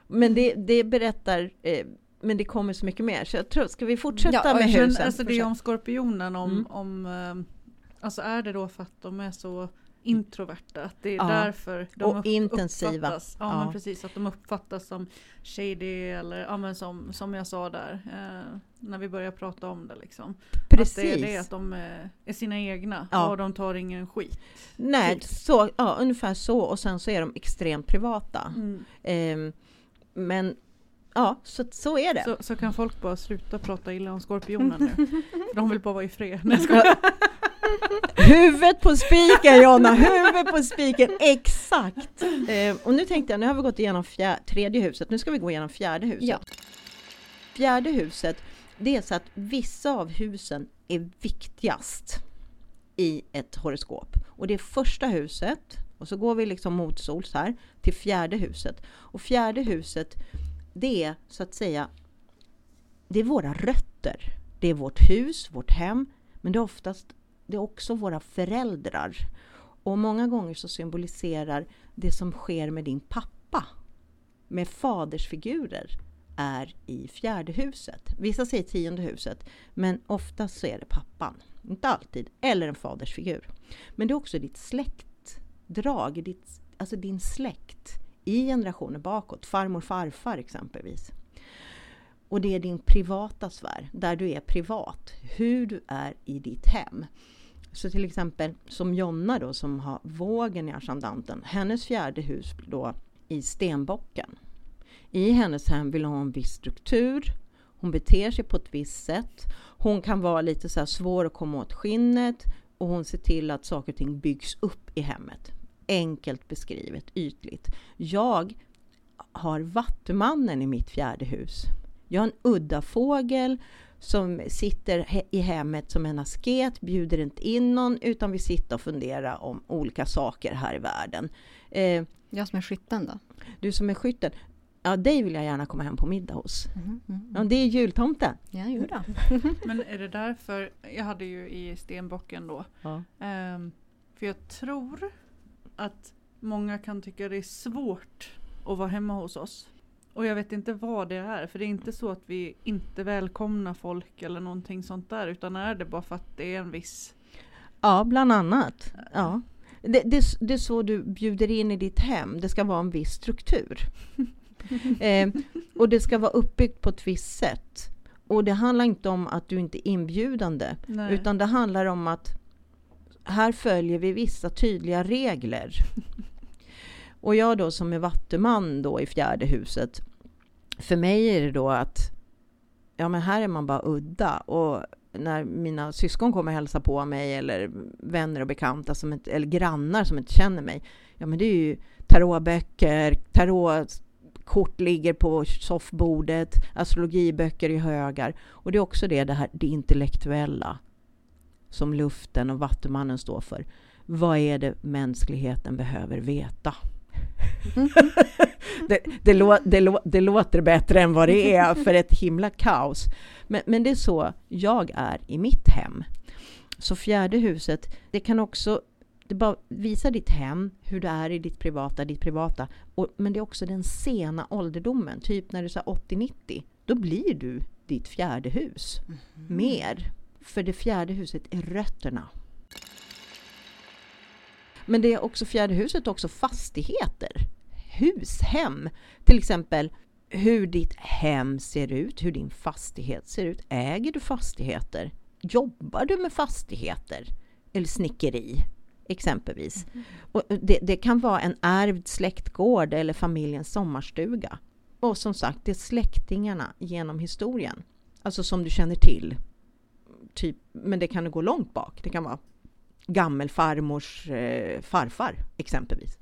Men det, det berättar eh, men det kommer så mycket mer. Så jag tror, ska vi fortsätta ja, med husen? Alltså det är om skorpionen, om, mm. om eh, alltså är det då för att de är så introverta, att det är ja. därför de och upp, intensiva. uppfattas. Ja, ja, Men precis, att de uppfattas som shady eller ja, men som, som jag sa där, eh, när vi började prata om det liksom. Precis. Att det är det att de är, är sina egna ja. och de tar ingen skit. Nej, typ. så, ja, ungefär så och sen så är de extremt privata. Mm. Eh, men Ja, så, så är det. Så, så, kan folk bara sluta prata illa om skorpionen nu. de vill bara vara i fred. Huvudet på spiken Jonna, huvudet på spiken, exakt! Eh, och nu tänkte jag, nu har vi gått igenom fjär, tredje huset, nu ska vi gå igenom fjärde huset. Ja. Fjärde huset, det är så att vissa av husen är viktigast i ett horoskop. Och det är första huset, och så går vi liksom motsols här, till fjärde huset. Och fjärde huset, det är så att säga, det är våra rötter. Det är vårt hus, vårt hem, men det är oftast det är också våra föräldrar. Och många gånger så symboliserar det som sker med din pappa, med fadersfigurer, är i fjärde huset. Vissa säger tionde huset, men oftast så är det pappan. Inte alltid, eller en fadersfigur. Men det är också ditt släktdrag, ditt, alltså din släkt i generationer bakåt, farmor, farfar exempelvis. Och det är din privata sfär, där du är privat, hur du är i ditt hem. Så till exempel som Jonna då som har vågen i ascendanten, hennes fjärde hus då i stenbocken. I hennes hem vill hon ha en viss struktur, hon beter sig på ett visst sätt, hon kan vara lite så svår att komma åt skinnet och hon ser till att saker och ting byggs upp i hemmet. Enkelt beskrivet, ytligt. Jag har Vattumannen i mitt fjärde hus. Jag är en udda fågel som sitter i hemmet som en asket, bjuder inte in någon utan vill sitta och fundera om olika saker här i världen. Eh, jag som är skytten då? Du som är skytten. Ja, dig vill jag gärna komma hem på middag hos. Mm, mm, ja, det är jultomten. Ja, jo då. Men är det därför, jag hade ju i stenbocken då. Ja. Um, för jag tror att många kan tycka det är svårt att vara hemma hos oss. Och jag vet inte vad det är, för det är inte så att vi inte välkomnar folk eller någonting sånt där, utan är det bara för att det är en viss... Ja, bland annat. Ja. Det, det, det är så du bjuder in i ditt hem, det ska vara en viss struktur. eh, och det ska vara uppbyggt på ett visst sätt. Och det handlar inte om att du inte är inbjudande, Nej. utan det handlar om att här följer vi vissa tydliga regler. Och jag då som är vattuman då i fjärde huset, för mig är det då att ja men här är man bara udda och när mina syskon kommer och hälsar på mig eller vänner och bekanta som inte, eller grannar som inte känner mig. Ja men det är ju tarotböcker, tarotkort ligger på soffbordet, astrologiböcker i högar. Och det är också det, det här det intellektuella som luften och vattumannen står för. Vad är det mänskligheten behöver veta? det, det, lå, det, lå, det, låter bättre än vad det är för ett himla kaos. Men, men det är så jag är i mitt hem. Så fjärde huset, det kan också det bara visar ditt hem, hur du är i ditt privata, ditt privata. Och, men det är också den sena ålderdomen, typ när du är 80-90. Då blir du ditt fjärde hus. Mm. Mer. För det fjärde huset är rötterna. Men det är också fjärde huset också fastigheter. Hushem. Till exempel hur ditt hem ser ut, hur din fastighet ser ut. Äger du fastigheter? Jobbar du med fastigheter? Eller snickeri? Exempelvis. Mm. Och det, det, kan vara en ärvd släktgård eller familjens sommarstuga. Och som sagt, det är släktingarna genom historien. Alltså som du känner till. Typ, men det kan gå långt bak. Det kan vara gammelfarmors eh, farfar exempelvis.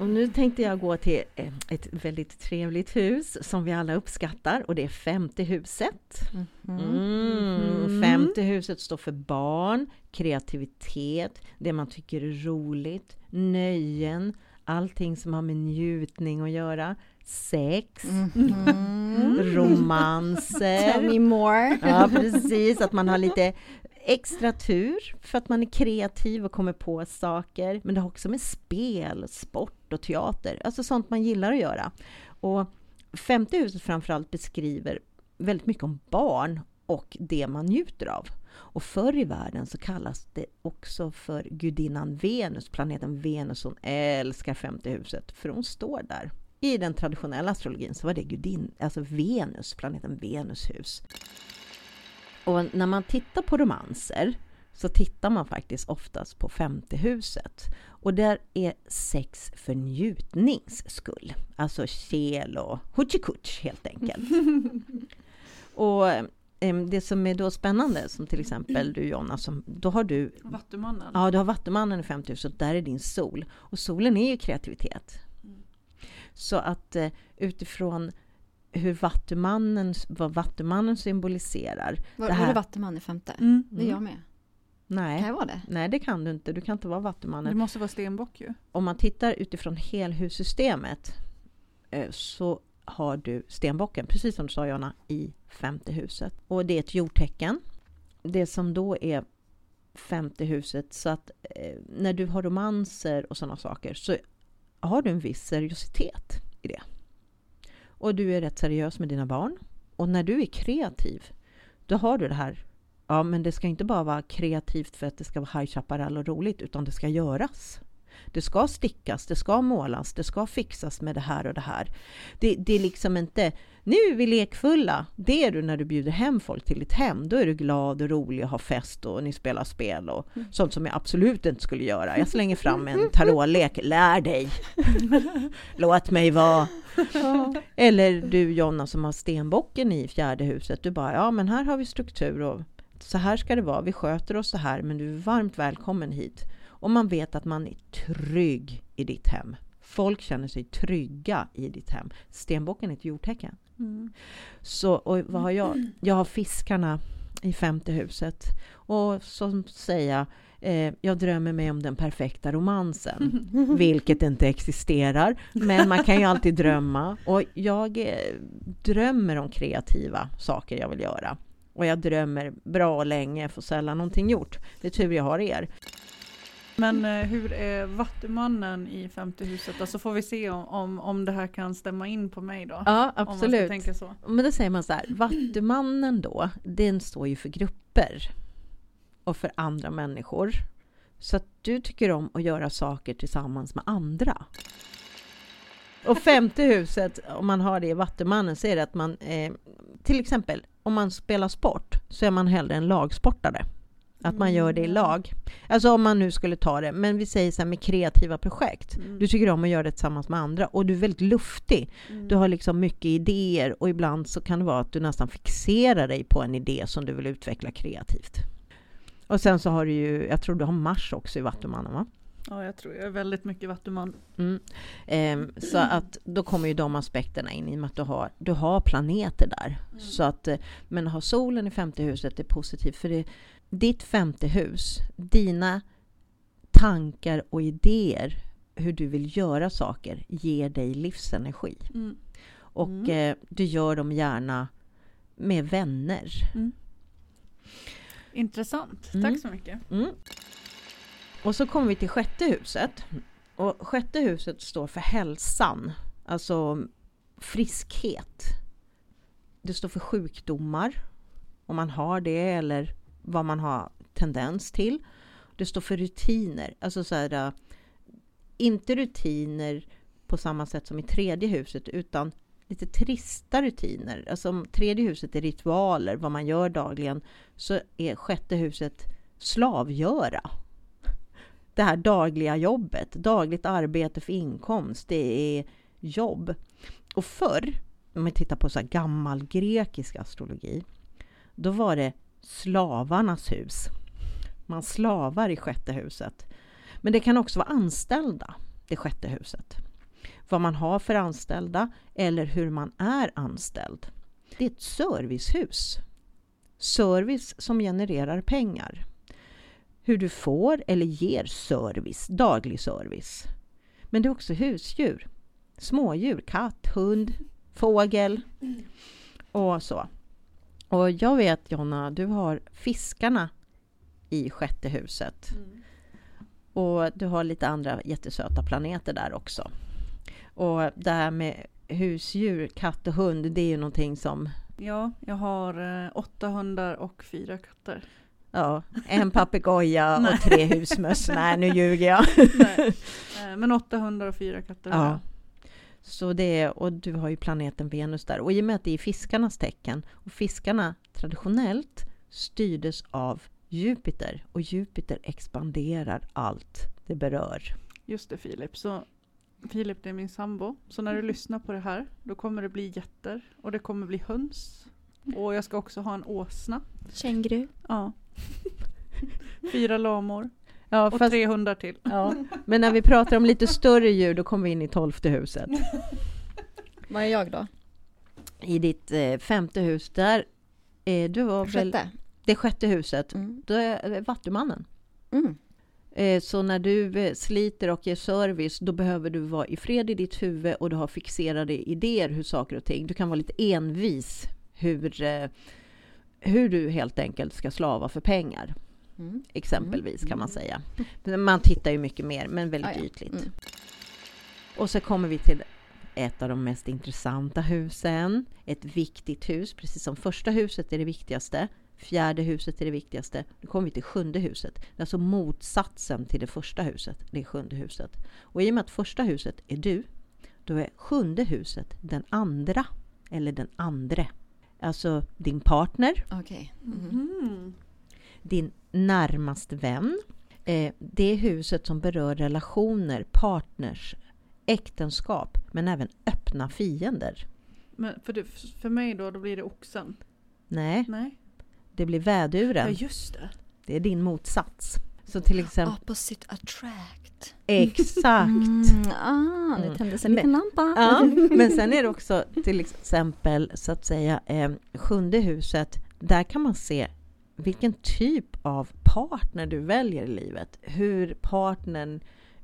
Och nu tänkte jag gå till eh, ett väldigt trevligt hus som vi alla uppskattar och det är femte huset. Mm. Mm. Femte huset står för barn, kreativitet, det man tycker är roligt, nöjen, allting som har med njutning att göra, sex, mm. romanser. Tell me more. Ja, precis. Att man har lite extra tur för att man är kreativ och kommer på saker. Men det har också med spel, sport och teater, alltså sånt man gillar att göra. Och femte huset framförallt beskriver väldigt mycket om barn och det man njuter av. Och förr i världen så kallas det också för gudinnan Venus, planeten Venus. Hon älskar femte huset, för hon står där. I den traditionella astrologin så var det gudin, alltså Venus, planeten Venus hus. Och när man tittar på romanser så tittar man faktiskt oftast på femte huset. Och där är sex för njutnings skull. Alltså kel och hutchikutch helt enkelt. och det som är då spännande, som till exempel du Jonna, som, då har du Vattumannen. Ja, du har Vattumannen i femte huset, där är din sol. Och solen är ju kreativitet. Mm. Så att eh, utifrån hur vattumannen, vad vattumannen symboliserar. Var, det här... var du vattuman i femte? Mm. Det är jag med. Nej. Kan jag vara det? Nej, det kan du inte. Du kan inte vara vattumannen. Du måste vara stenbock ju. Om man tittar utifrån helhussystemet eh, så har du stenbocken, precis som du sa Jonna, i femte huset. Och det är ett jordtecken. Det som då är femte huset, så att eh, när du har romanser och sådana saker så har du en viss seriositet i det. Och du är rätt seriös med dina barn. Och när du är kreativ, då har du det här Ja, men det ska inte bara vara kreativt för att det ska vara High Chaparral och roligt, utan det ska göras. Det ska stickas, det ska målas, det ska fixas med det här och det här. Det, det, är liksom inte, nu är vi lekfulla. Det är du när du bjuder hem folk till ditt hem. Då är du glad och rolig och har fest och ni spelar spel och mm. sånt som jag absolut inte skulle göra. Jag slänger fram en tarotlek, lär dig! Låt mig vara! Eller du Jonna som har stenbocken i fjärde huset. Du bara, ja men här har vi struktur och så här ska det vara. Vi sköter oss så här, men du är varmt välkommen hit. Och man vet att man är trygg i ditt hem. Folk känner sig trygga i ditt hem. Stenbocken är ett jordtecken. Mm. Så, och vad har jag? Jag har fiskarna i femte huset. Och som säga, eh, jag drömmer mig om den perfekta romansen. Vilket inte existerar, men man kan ju alltid drömma. Och jag eh, drömmer om kreativa saker jag vill göra. Och jag drömmer bra och länge, får sällan någonting gjort. Det är tur jag har er. Men eh, hur är Vattumannen i femte huset? Alltså får vi se om, om, om det här kan stämma in på mig då? Ja, absolut. Men då säger man så här, Vattumannen då, den står ju för grupper och för andra människor. Så att du tycker om att göra saker tillsammans med andra. Och femte huset, om man har det i Vattumannen, så är det att man eh, till exempel om man spelar sport så är man hellre en lagsportare. Att man gör det i mm. lag. Alltså om man nu skulle ta det, men vi säger så här med kreativa projekt. Mm. Du tycker om att göra det tillsammans med andra och du är väldigt luftig. Mm. Du har liksom mycket idéer och ibland så kan det vara att du nästan fixerar dig på en idé som du vill utveckla kreativt. Och sen så har du ju, jag tror du har Mars också i Vattumannen va? Ja, jag tror jag är väldigt mycket vattuman. Mm. Eh, så att då kommer ju de aspekterna in i och med att du har, du har planeter där. Mm. Så att, eh, men att ha solen i femte huset är positivt för det, ditt femte hus, dina tankar och idéer hur du vill göra saker ger dig livsenergi. Mm. Och mm. Eh, du gör dem gärna med vänner. Mm. Intressant. Tack mm. så mycket. Mm. Och så kommer vi till sjätte huset. Och sjätte huset står för hälsan, alltså friskhet. Det står för sjukdomar, om man har det eller vad man har tendens till. Det står för rutiner, alltså så här, äh, inte rutiner på samma sätt som i tredje huset, utan lite trista rutiner. Alltså om tredje huset är ritualer, vad man gör dagligen, så är sjätte huset slavgöra det här dagliga jobbet, dagligt arbete för inkomst, det är jobb. Och förr, om vi tittar på så gammal grekisk astrologi, då var det slavarnas hus. Man slavar i sjätte huset. Men det kan också vara anställda, det sjätte huset. Vad man har för anställda eller hur man är anställd. Det är ett servicehus. Service som genererar pengar hur du får eller ger service, daglig service. Men det är också husdjur. smådjur, katt, hund, fågel och så. Och jag vet Jonna, du har fiskarna i sjätte huset. Mm. Och du har lite andra jättesöta planeter där också. Och det här med husdjur, katt och hund, det är ju någonting som... Ja, jag har eh, åtta hundar och fyra katter. Ja, en papegoja och tre husmöss. Nej, nu ljuger jag. Nej. Eh, men åtta hundar och fyra katter. Ja. Så det är, och du har ju planeten Venus där. Och i och med att det är fiskarnas tecken, och fiskarna traditionellt styrdes av Jupiter, och Jupiter expanderar allt det berör. Just det Filip, så Filip det är min sambo, så när du lyssnar på det här, då kommer det bli jätter, och det kommer bli höns, och jag ska också ha en åsna. Känguru. Ja. Fyra lamor. Ja, och fast, tre hundar till. Ja. Men när vi pratar om lite större djur, då kommer vi in i tolfte huset. Vad är jag då? I ditt eh, femte hus, där är du var sjätte. väl... Det sjätte huset. Mm. Då är Vattumannen. Mm. Eh, så när du eh, sliter och ger service, då behöver du vara i fred i ditt huvud och du har fixerade idéer hur saker och ting. Du kan vara lite envis hur, eh, hur du helt enkelt ska slava för pengar. Mm. Exempelvis kan man mm. säga. Man tittar ju mycket mer, men väldigt ah, ja. ytligt. Mm. Och så kommer vi till ett av de mest intressanta husen. Ett viktigt hus, precis som första huset är det viktigaste. Fjärde huset är det viktigaste. Nu kommer vi till sjunde huset. Det är alltså motsatsen till det första huset. Det är sjunde huset. Och i och med att första huset är du, då är sjunde huset den andra, eller den andre. Alltså din partner. Okay. Mm. Mm. Din närmaste vän. Eh, det är huset som berör relationer, partners, äktenskap, men även öppna fiender. Men för, det, för mig då, då blir det oxen? Nej. Nej. Det blir väduren. Ja, just det. Det är din motsats. Så till exempel... Opposite attract. Exakt. Mm, ah, nu mm. tändes en liten lampa. Ja, men sen är det också till exempel så att säga eh, sjunde huset. Där kan man se vilken typ av partner du väljer i livet. Hur partnern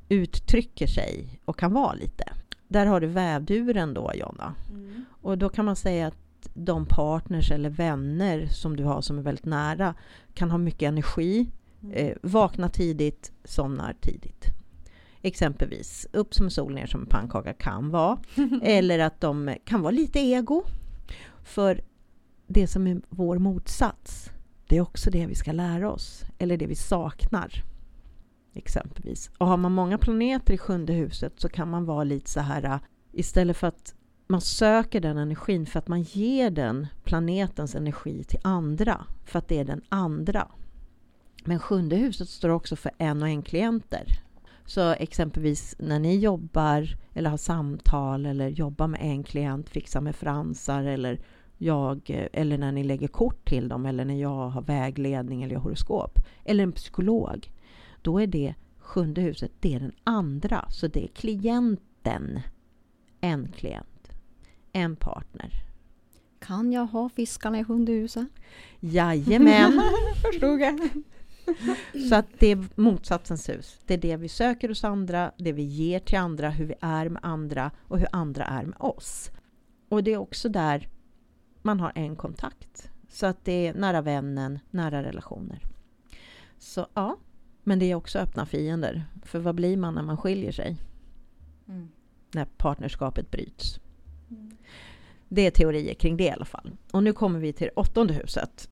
uttrycker sig och kan vara lite. Där har du vävduren då, Jonna. Mm. Och då kan man säga att de partners eller vänner som du har som är väldigt nära kan ha mycket energi, mm. eh, vakna tidigt, somnar tidigt. Exempelvis upp som sol, ner som en pannkaka kan vara. eller att de kan vara lite ego. För det som är vår motsats, det är också det vi ska lära oss, eller det vi saknar. Exempelvis. Och har man många planeter i sjunde huset så kan man vara lite så här, äh, istället för att man söker den energin för att man ger den planetens energi till andra, för att det är den andra. Men sjunde huset står också för en och en klienter. Så exempelvis när ni jobbar eller har samtal eller jobbar med en klient, fixar med fransar eller jag, eller när ni lägger kort till dem eller när jag har vägledning eller horoskop eller en psykolog. Då är det sjunde huset, det är den andra. Så det är klienten, en klient, en partner. Kan jag ha fiskarna i sjunde huset? Jajamän! Förstod jag. Så att det är motsatsens hus. Det är det vi söker hos andra, det vi ger till andra, hur vi är med andra och hur andra är med oss. Och det är också där man har en kontakt. Så att det är nära vännen, nära relationer. Så ja, men det är också öppna fiender. För vad blir man när man skiljer sig? Mm. När partnerskapet bryts. Mm. Det är teorier kring det i alla fall. Och nu kommer vi till åttonde huset.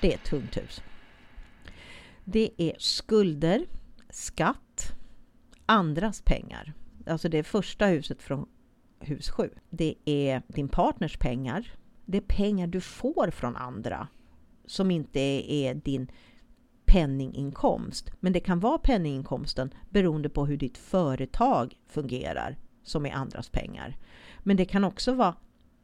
Det är ett tungt hus. Det är skulder, skatt, andras pengar. Alltså det första huset från hus 7. Det är din partners pengar. Det är pengar du får från andra som inte är din penninginkomst. Men det kan vara penninginkomsten beroende på hur ditt företag fungerar som är andras pengar. Men det kan också vara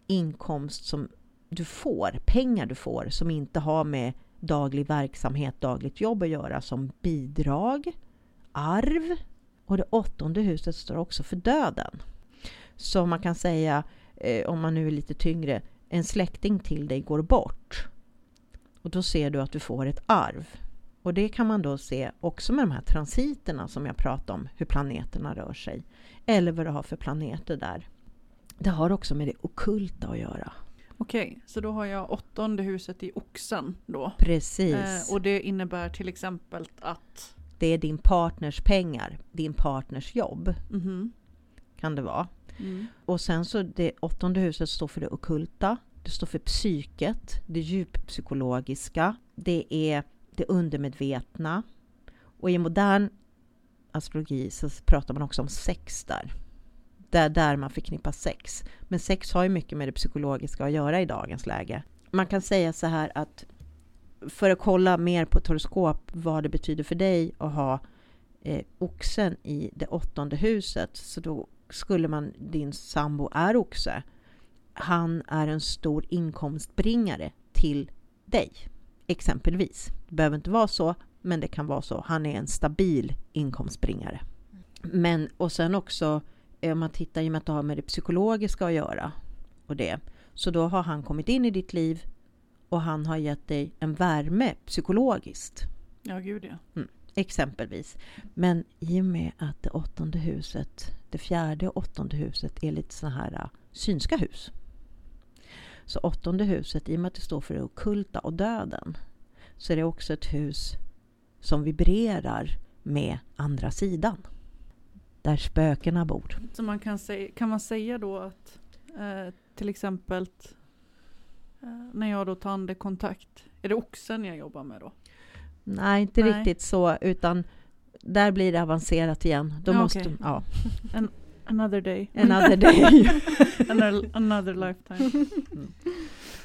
inkomst som du får, pengar du får som inte har med daglig verksamhet, dagligt jobb att göra som bidrag, arv och det åttonde huset står också för döden. Så man kan säga, eh, om man nu är lite tyngre, en släkting till dig går bort. Och då ser du att du får ett arv. Och det kan man då se också med de här transiterna som jag pratade om, hur planeterna rör sig. Eller vad du har för planeter där. Det har också med det okulta att göra. Okej, så då har jag åttonde huset i oxen då. Precis. Eh, och det innebär till exempel att... Det är din partners pengar, din partners jobb. Mhm. Kan det vara. Mm. Och sen så det åttonde huset står för det okulta. Det står för psyket, det djuppsykologiska. Det är det undermedvetna. Och i modern astrologi så pratar man också om sex där. Det är där man förknippar sex. Men sex har ju mycket med det psykologiska att göra i dagens läge. Man kan säga så här att för att kolla mer på ett horoskop vad det betyder för dig att ha eh, oxen i det åttonde huset så då skulle man, din sambo är oxe, han är en stor inkomstbringare till dig, exempelvis. Det behöver inte vara så, men det kan vara så. Han är en stabil inkomstbringare. Men, och sen också, eh, om man tittar i och med att det har med det psykologiska att göra, och det, så då har han kommit in i ditt liv och han har gett dig en värme psykologiskt. Ja, gud ja. Mm, exempelvis. Men i och med att det åttonde huset, det fjärde och åttonde huset är lite så här uh, synska hus. Så åttonde huset, i och med att det står för det okulta och döden, så är det också ett hus som vibrerar med andra sidan. Där spökena bor. Så man kan, säga, kan man säga då att eh, till exempel eh, när jag då tar andekontakt, är det oxen jag jobbar med då? Nej, inte Nej. riktigt så, utan där blir det avancerat igen. Då Ja, måste, ja, Another day. another day. another, another lifetime.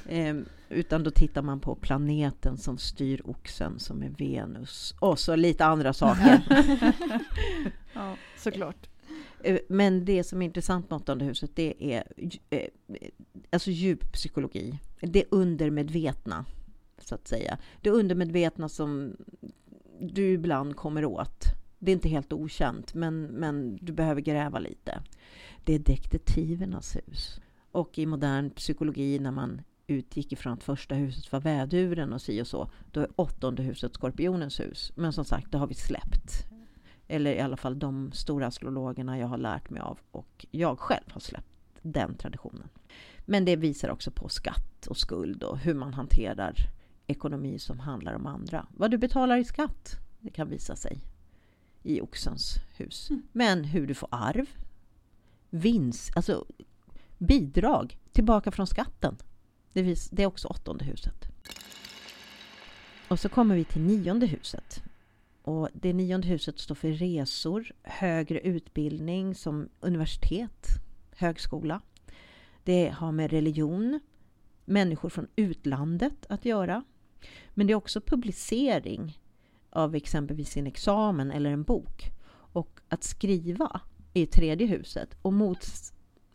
Ehm, utan då tittar man på planeten som styr oxen som är Venus och så lite andra saker. ja, såklart. Eh, Men det som är intressant med åttonde huset det är eh, alltså djup psykologi. Det undermedvetna så att säga. Det undermedvetna som du ibland kommer åt. Det är inte helt okänt men, men du behöver gräva lite. Det är detektivernas hus. Och i modern psykologi när man utgick ifrån att första huset var väduren och si och så, då är åttonde huset skorpionens hus. Men som sagt, det har vi släppt. Eller i alla fall de stora astrologerna jag har lärt mig av och jag själv har släppt den traditionen. Men det visar också på skatt och skuld och hur man hanterar ekonomi som handlar om andra. Vad du betalar i skatt, det kan visa sig i oxens hus. Mm. Men hur du får arv, vinst, alltså bidrag tillbaka från skatten. Det, vis, det är också åttonde huset. Och så kommer vi till nionde huset. Och det nionde huset står för resor, högre utbildning som universitet, högskola. Det har med religion, människor från utlandet att göra. Men det är också publicering av exempelvis sin examen eller en bok. Och att skriva i tredje huset. Och mots,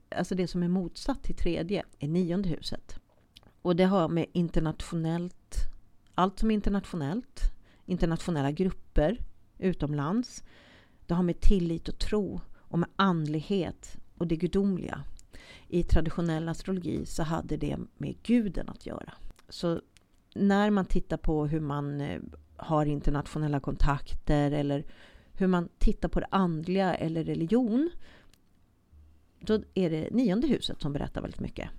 alltså det som är motsatt till tredje är nionde huset. Och det har med internationellt, allt som är internationellt, internationella grupper utomlands. Det har med tillit och tro och med andlighet och det gudomliga. I traditionell astrologi så hade det med guden att göra. Så när man tittar på hur man eh, har internationella kontakter eller hur man tittar på det andliga eller religion då är det nionde huset som berättar väldigt mycket.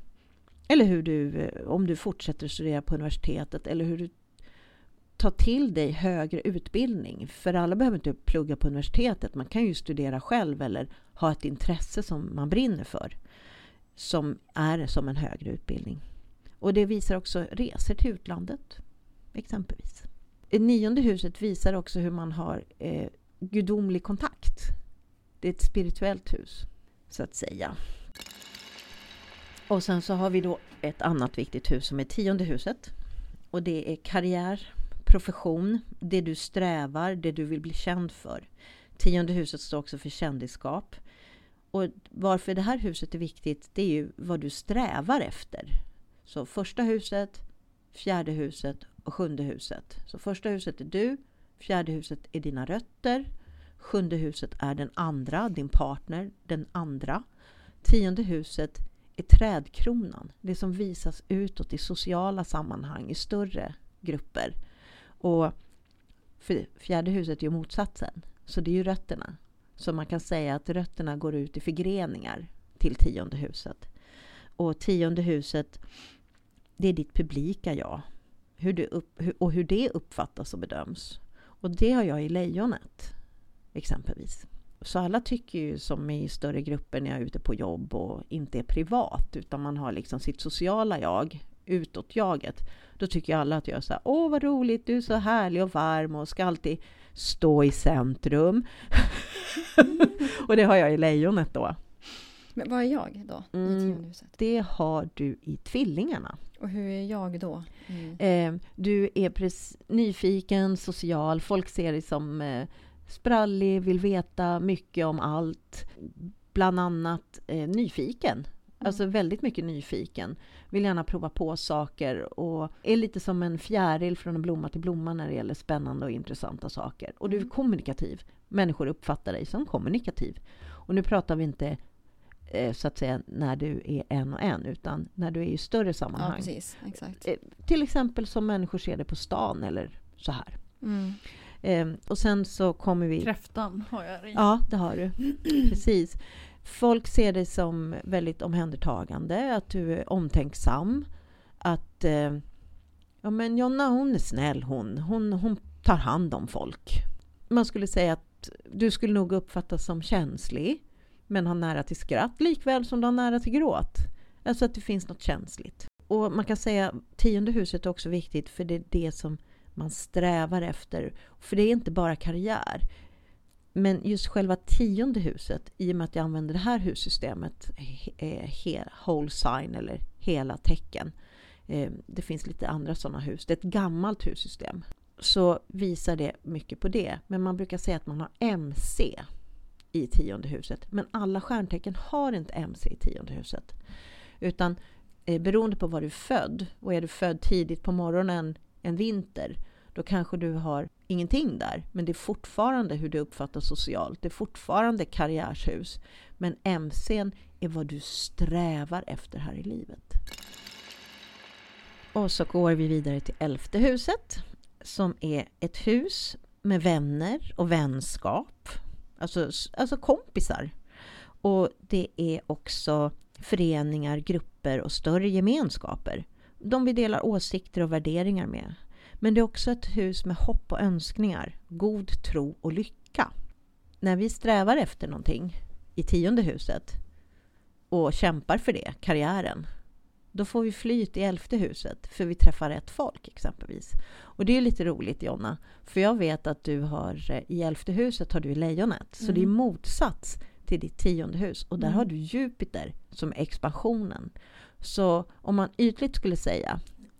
Eller hur du, eh, om du fortsätter studera på universitetet eller hur du tar till dig högre utbildning. För alla behöver inte plugga på universitetet. Man kan ju studera själv eller ha ett intresse som man brinner för. Som är som en högre utbildning. Och det visar också resor till utlandet, exempelvis. Det nionde huset visar också hur man har eh, gudomlig kontakt. Det är ett spirituellt hus, så att säga. Och sen så har vi då ett annat viktigt hus som är tionde huset. Och det är karriär, profession, det du strävar, det du vill bli känd för. Tionde huset står också för kändisskap. Och varför det här huset är viktigt, det är ju vad du strävar efter. Så första huset, fjärde huset och sjunde huset. Så första huset är du, fjärde huset är dina rötter, sjunde huset är den andra, din partner, den andra. Tionde huset är trädkronan, det som visas utåt i sociala sammanhang, i större grupper. Och fjärde huset är ju motsatsen. Så det är ju rötterna. Så man kan säga att rötterna går ut i förgreningar till tionde huset. Och tionde huset, det är ditt publika jag. Hur du upp, och hur det uppfattas och bedöms. Och det har jag i lejonet, exempelvis. Så alla tycker ju som i större grupper när jag är ute på jobb och inte är privat, utan man har liksom sitt sociala jag, utåt-jaget. Då tycker alla att jag är så här, åh vad roligt, du är så härlig och varm och ska alltid stå i centrum. och det har jag i lejonet då. Men vad är jag då mm, Det har du i tvillingarna. Och hur är jag då? Mm. Eh, du är nyfiken, social, folk ser dig som eh, sprallig, vill veta mycket om allt. Bland annat eh, nyfiken. Mm. Alltså väldigt mycket nyfiken. Vill gärna prova på saker och är lite som en fjäril från en blomma till blomma när det gäller spännande och intressanta saker. Och du är mm. kommunikativ. Människor uppfattar dig som kommunikativ. Och nu pratar vi inte eh, så att säga när du är en och en, utan när du är i större sammanhang. Ja, precis. Exakt. Eh, till exempel som människor ser det på stan eller så här. Mm. Eh, och sen så kommer vi... Kräftan har jag i. Ja, det har du. Precis. Folk ser dig som väldigt omhändertagande, att du är omtänksam. Att eh, ja, men Jonna hon är snäll hon. hon. Hon tar hand om folk. Man skulle säga att du skulle nog uppfattas som känslig men har nära till skratt likväl som du har nära till gråt. Alltså att det finns något känsligt. Och man kan säga tionde huset är också viktigt för det är det som man strävar efter. För det är inte bara karriär. Men just själva tionde huset, i och med att jag använder det här hussystemet, hela, eh, whole sign eller hela tecken. Eh, det finns lite andra sådana hus. Det är ett gammalt hussystem. Så visar det mycket på det. Men man brukar säga att man har MC i tionde huset. Men alla stjärntecken har inte MC i tionde huset. Utan eh, beroende på var du är född, och är du född tidigt på morgonen en vinter, då kanske du har ingenting där. Men det är fortfarande hur du uppfattas socialt. Det är fortfarande karriärshus. Men MCn är vad du strävar efter här i livet. Och så går vi vidare till elfte huset som är ett hus med vänner och vänskap. Alltså, alltså kompisar. Och det är också föreningar, grupper och större gemenskaper. De vi delar åsikter och värderingar med. Men det är också ett hus med hopp och önskningar, god tro och lycka. När vi strävar efter någonting i tionde huset och kämpar för det, karriären, då får vi flyt i elfte huset, för vi träffar rätt folk exempelvis. Och det är lite roligt Jonna, för jag vet att du har eh, i elfte huset har du lejonet, så mm. det är mm. motsats till ditt tionde hus. Och där mm. har du Jupiter som expansionen. Så om man ytligt skulle säga,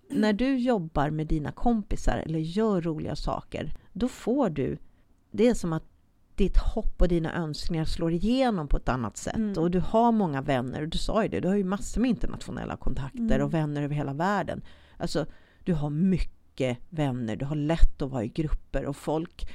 när du jobbar med dina kompisar eller gör roliga saker, då får du, det är som att ditt hopp och dina önskningar slår igenom på ett annat sätt. Mm. Och du har många vänner, du sa ju det, du har ju massor med internationella kontakter mm. och vänner över hela världen. Alltså, du har mycket vänner, du har lätt att vara i grupper och folk...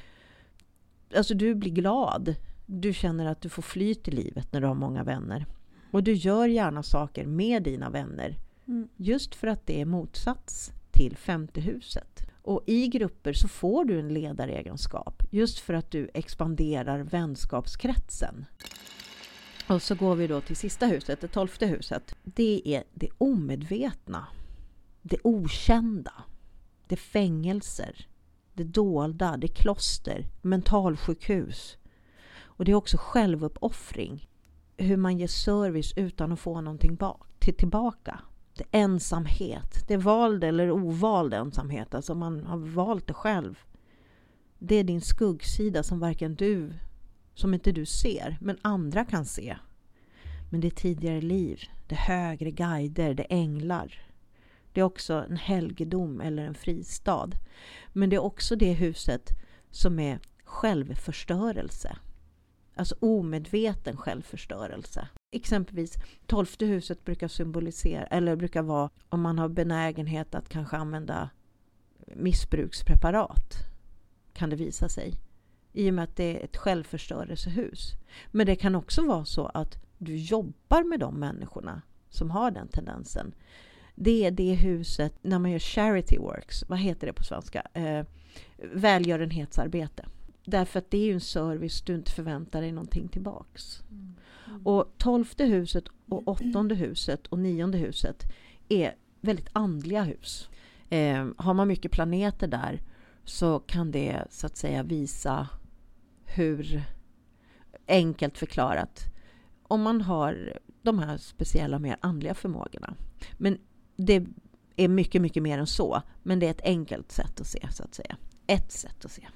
Alltså du blir glad. Du känner att du får flyt i livet när du har många vänner. Och du gör gärna saker med dina vänner. Mm. Just för att det är motsats till femte huset. Och i grupper så får du en ledaregenskap just för att du expanderar vänskapskretsen. Och så går vi då till sista huset, det tolfte huset. Det är det omedvetna, det okända, det fängelser, det dolda, det kloster, mentalsjukhus. Och det är också självuppoffring. Hur man ger service utan att få någonting tillbaka ensamhet. Det är vald eller ovald ensamhet. Alltså man har valt det själv. Det är din skuggsida som varken du, som inte du ser, men andra kan se. Men det är tidigare liv. Det är högre guider, det är änglar. Det är också en helgedom eller en fristad. Men det är också det huset som är självförstörelse. Alltså omedveten självförstörelse. Exempelvis tolfte huset brukar symbolisera, eller brukar vara om man har benägenhet att kanske använda missbrukspreparat. Kan det visa sig. I och med att det är ett självförstörelsehus. Men det kan också vara så att du jobbar med de människorna som har den tendensen. det är det huset när man gör charity works, vad heter det på svenska? Eh, välgörenhetsarbete. Därför att det är ju en service du inte förväntar dig någonting tillbaks. Mm. Mm. Och tolfte huset och åttonde huset och nionde huset är väldigt andliga hus. Eh, har man mycket planeter där så kan det så att säga visa hur enkelt förklarat om man har de här speciella mer andliga förmågorna. Men det är mycket, mycket mer än så. Men det är ett enkelt sätt att se, så att säga. Ett sätt att se.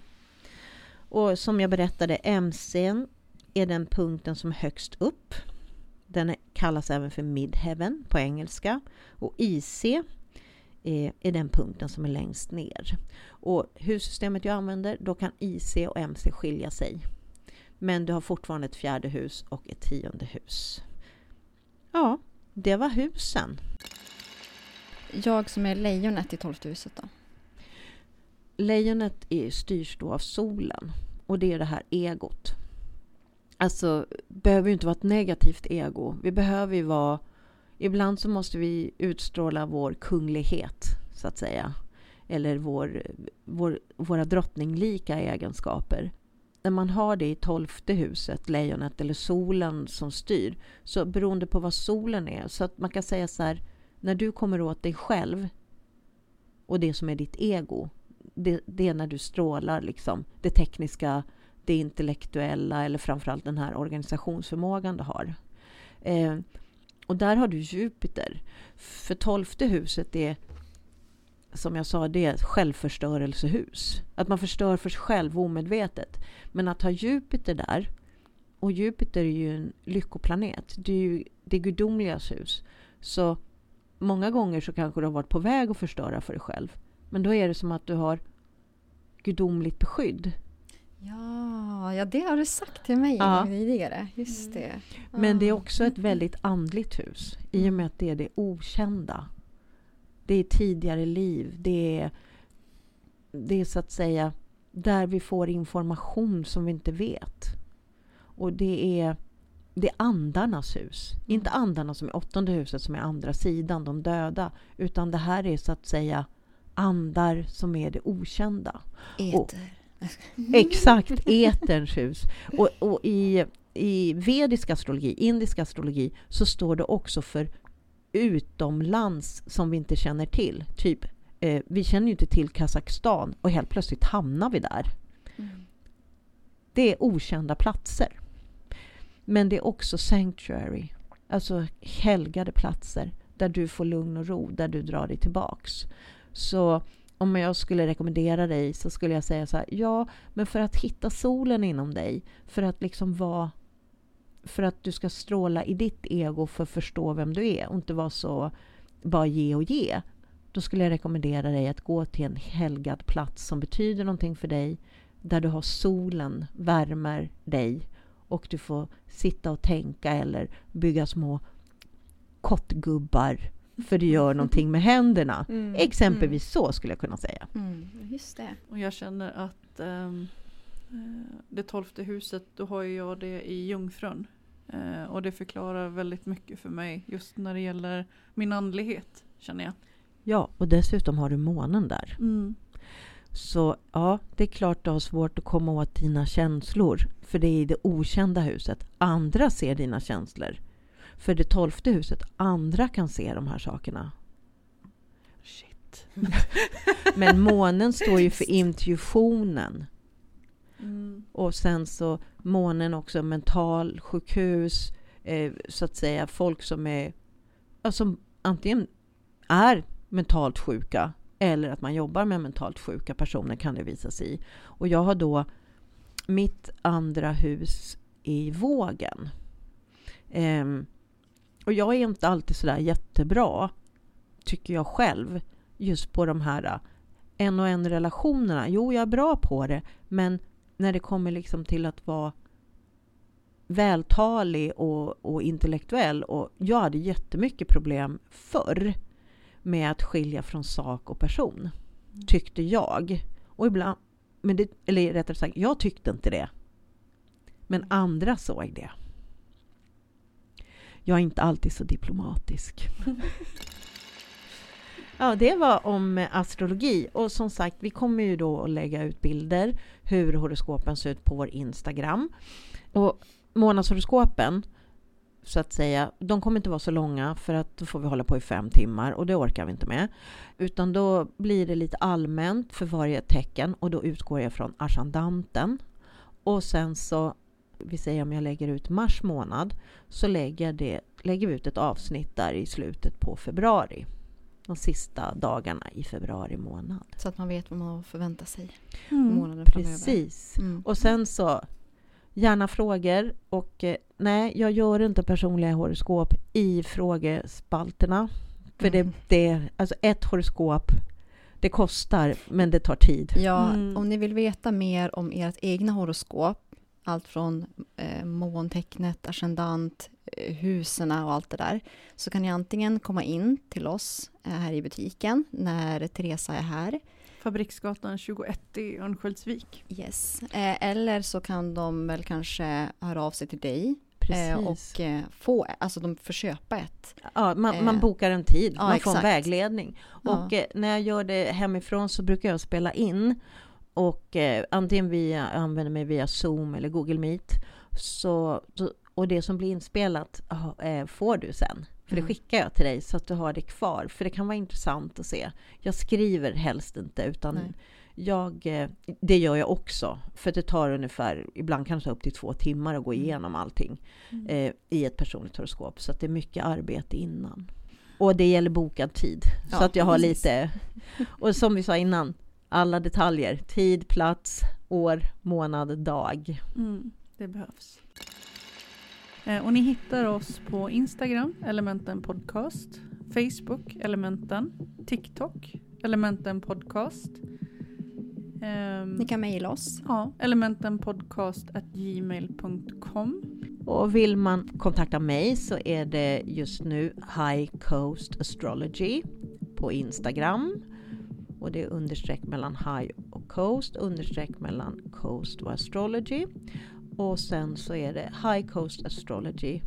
Och som jag berättade, MC är den punkten som är högst upp. Den kallas även för midheaven på engelska. Och IC är, den punkten som är längst ner. Och hussystemet jag använder, då kan IC och MC skilja sig. Men du har fortfarande ett fjärde hus och ett tionde hus. Ja, det var husen. Jag som är lejonet i tolfte huset då? Lejonet är, styrs då av solen och det är det här egot. Alltså, behöver ju inte vara ett negativt ego. Vi behöver ju vara... Ibland så måste vi utstråla vår kunglighet, så att säga. Eller vår, vår, våra drottninglika egenskaper när man har det i tolfte huset, lejonet eller solen som styr, så beroende på vad solen är, så att man kan säga så här, när du kommer åt dig själv och det som är ditt ego, det, det är när du strålar liksom det tekniska, det intellektuella eller framförallt den här organisationsförmågan du har. Eh, och där har du Jupiter. För tolfte huset är som jag sa, det är ett självförstörelsehus. Att man förstör för sig själv omedvetet. Men att ha Jupiter där, och Jupiter är ju en lyckoplanet, det är ju det gudomligas hus. Så många gånger så kanske du har varit på väg att förstöra för dig själv. Men då är det som att du har gudomligt beskydd. Ja, ja det har du sagt till mig ja. tidigare. Just det. Men det är också ett väldigt andligt hus i och med att det är det okända. Det är tidigare liv. Det är, det är så att säga där vi får information som vi inte vet. Och det är, det är andarnas hus. Mm. Inte andarna som är åttonde huset som är andra sidan, de döda. Utan det här är så att säga andar som är det okända. Eter. Och, exakt, eterns hus. Och, och i, i vedisk astrologi, indisk astrologi, så står det också för utomlands som vi inte känner till. Typ, eh, vi känner ju inte till Kazakstan och helt plötsligt hamnar vi där. Mm. Det är okända platser. Men det är också sanctuary, alltså helgade platser där du får lugn och ro, där du drar dig tillbaks. Så om jag skulle rekommendera dig så skulle jag säga så här, ja, men för att hitta solen inom dig, för att liksom vara för att du ska stråla i ditt ego för att förstå vem du är och inte vara så bara ge och ge. Då skulle jag rekommendera dig att gå till en helgad plats som betyder någonting för dig. Där du har solen värmer dig och du får sitta och tänka eller bygga små kottgubbar för du gör någonting med händerna. Mm, Exempelvis mm. så skulle jag kunna säga. Mm, just det. Och jag känner att um, det tolfte huset, då har jag det i Jungfrun. Eh, och det förklarar väldigt mycket för mig just när det gäller min andlighet känner jag. Ja, och dessutom har du månen där. Mm. Så ja, det är klart du har svårt att komma åt dina känslor. För det är i det okända huset. Andra ser dina känslor. För det tolfte huset, andra kan se de här sakerna. Shit. Men månen står ju för intuitionen. Mm. Och sen så månen också mentalsjukhus, eh, så att säga folk som är alltså, antingen är mentalt sjuka eller att man jobbar med mentalt sjuka personer kan det visa sig i. Och jag har då mitt andra hus i vågen. Eh, och jag är inte alltid sådär jättebra, tycker jag själv, just på de här en och en relationerna. Jo, jag är bra på det, men när det kommer liksom till att vara vältalig och, och intellektuell. Och jag hade jättemycket problem förr med att skilja från sak och person, tyckte jag. Och ibland, men det, eller rättare sagt, jag tyckte inte det. Men andra såg det. Jag är inte alltid så diplomatisk. Ja, det var om eh, astrologi. Och som sagt, vi kommer ju då att lägga ut bilder hur horoskopen ser ut på vår Instagram. Och månadshoroskopen, så att säga, de kommer inte vara så långa för att då får vi hålla på i fem timmar och det orkar vi inte med. Utan då blir det lite allmänt för varje tecken och då utgår jag från ascendanten. Och sen så, vi säger om jag lägger ut mars månad, så lägger, det, lägger vi ut ett avsnitt där i slutet på februari. De sista dagarna i februari månad. Så att man vet vad man förväntar sig mm, månaden Precis. Mm. Och sen så Gärna frågor och eh, nej, jag gör inte personliga horoskop i frågespalterna. För mm. det, det, alltså ett horoskop, det kostar, men det tar tid. Ja, mm. om ni vill veta mer om ert egna horoskop, allt från eh, måntecknet, ascendant, eh, husen och allt det där, så kan ni antingen komma in till oss eh, här i butiken när Teresa är här, Fabriksgatan 21 i Örnsköldsvik. Yes. Eh, eller så kan de väl kanske höra av sig till dig eh, och få, alltså de får köpa ett. Ja, man, man bokar en tid, ja, man exakt. får en vägledning. Och ja. när jag gör det hemifrån så brukar jag spela in och eh, antingen via, använder mig via Zoom eller Google Meet. Så, och det som blir inspelat eh, får du sen. För det mm. skickar jag till dig så att du har det kvar. För det kan vara intressant att se. Jag skriver helst inte utan Nej. jag, eh, det gör jag också. För det tar ungefär, ibland kan det ta upp till två timmar att gå mm. igenom allting mm. eh, i ett personligt horoskop. Så att det är mycket arbete innan. Och det gäller bokad tid. Ja, så att jag har precis. lite, och som vi sa innan, alla detaljer. Tid, plats, år, månad, dag. Mm, det behövs. Eh, och ni hittar oss på Instagram, Elementen Podcast, Facebook, Elementen, TikTok, Elementen Podcast. Um, ni kan mejla oss. Ja, elementenpodcast.gmail.com. Och vill man kontakta mig så är det just nu High Coast Astrology på Instagram. Och det är understreck mellan High och Coast, understreck mellan Coast och Astrology. Och sen så är det High Coast Astrology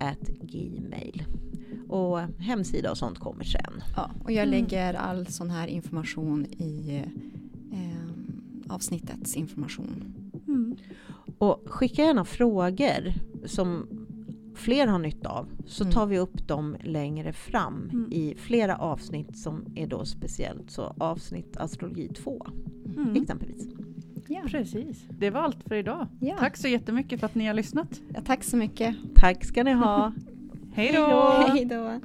at Gmail. Och hemsida och sånt kommer sen. Ja, och jag mm. lägger all sån här information i eh, avsnittets information. Mm. Och skicka gärna frågor som fler har nytta av så mm. tar vi upp dem längre fram mm. i flera avsnitt som är då speciellt så avsnitt astrologi 2 mm. exempelvis. Ja. Precis. Det var allt för idag. Ja. Tack så jättemycket för att ni har lyssnat. Ja, tack så mycket. Tack ska ni ha. Hej då! Hej då!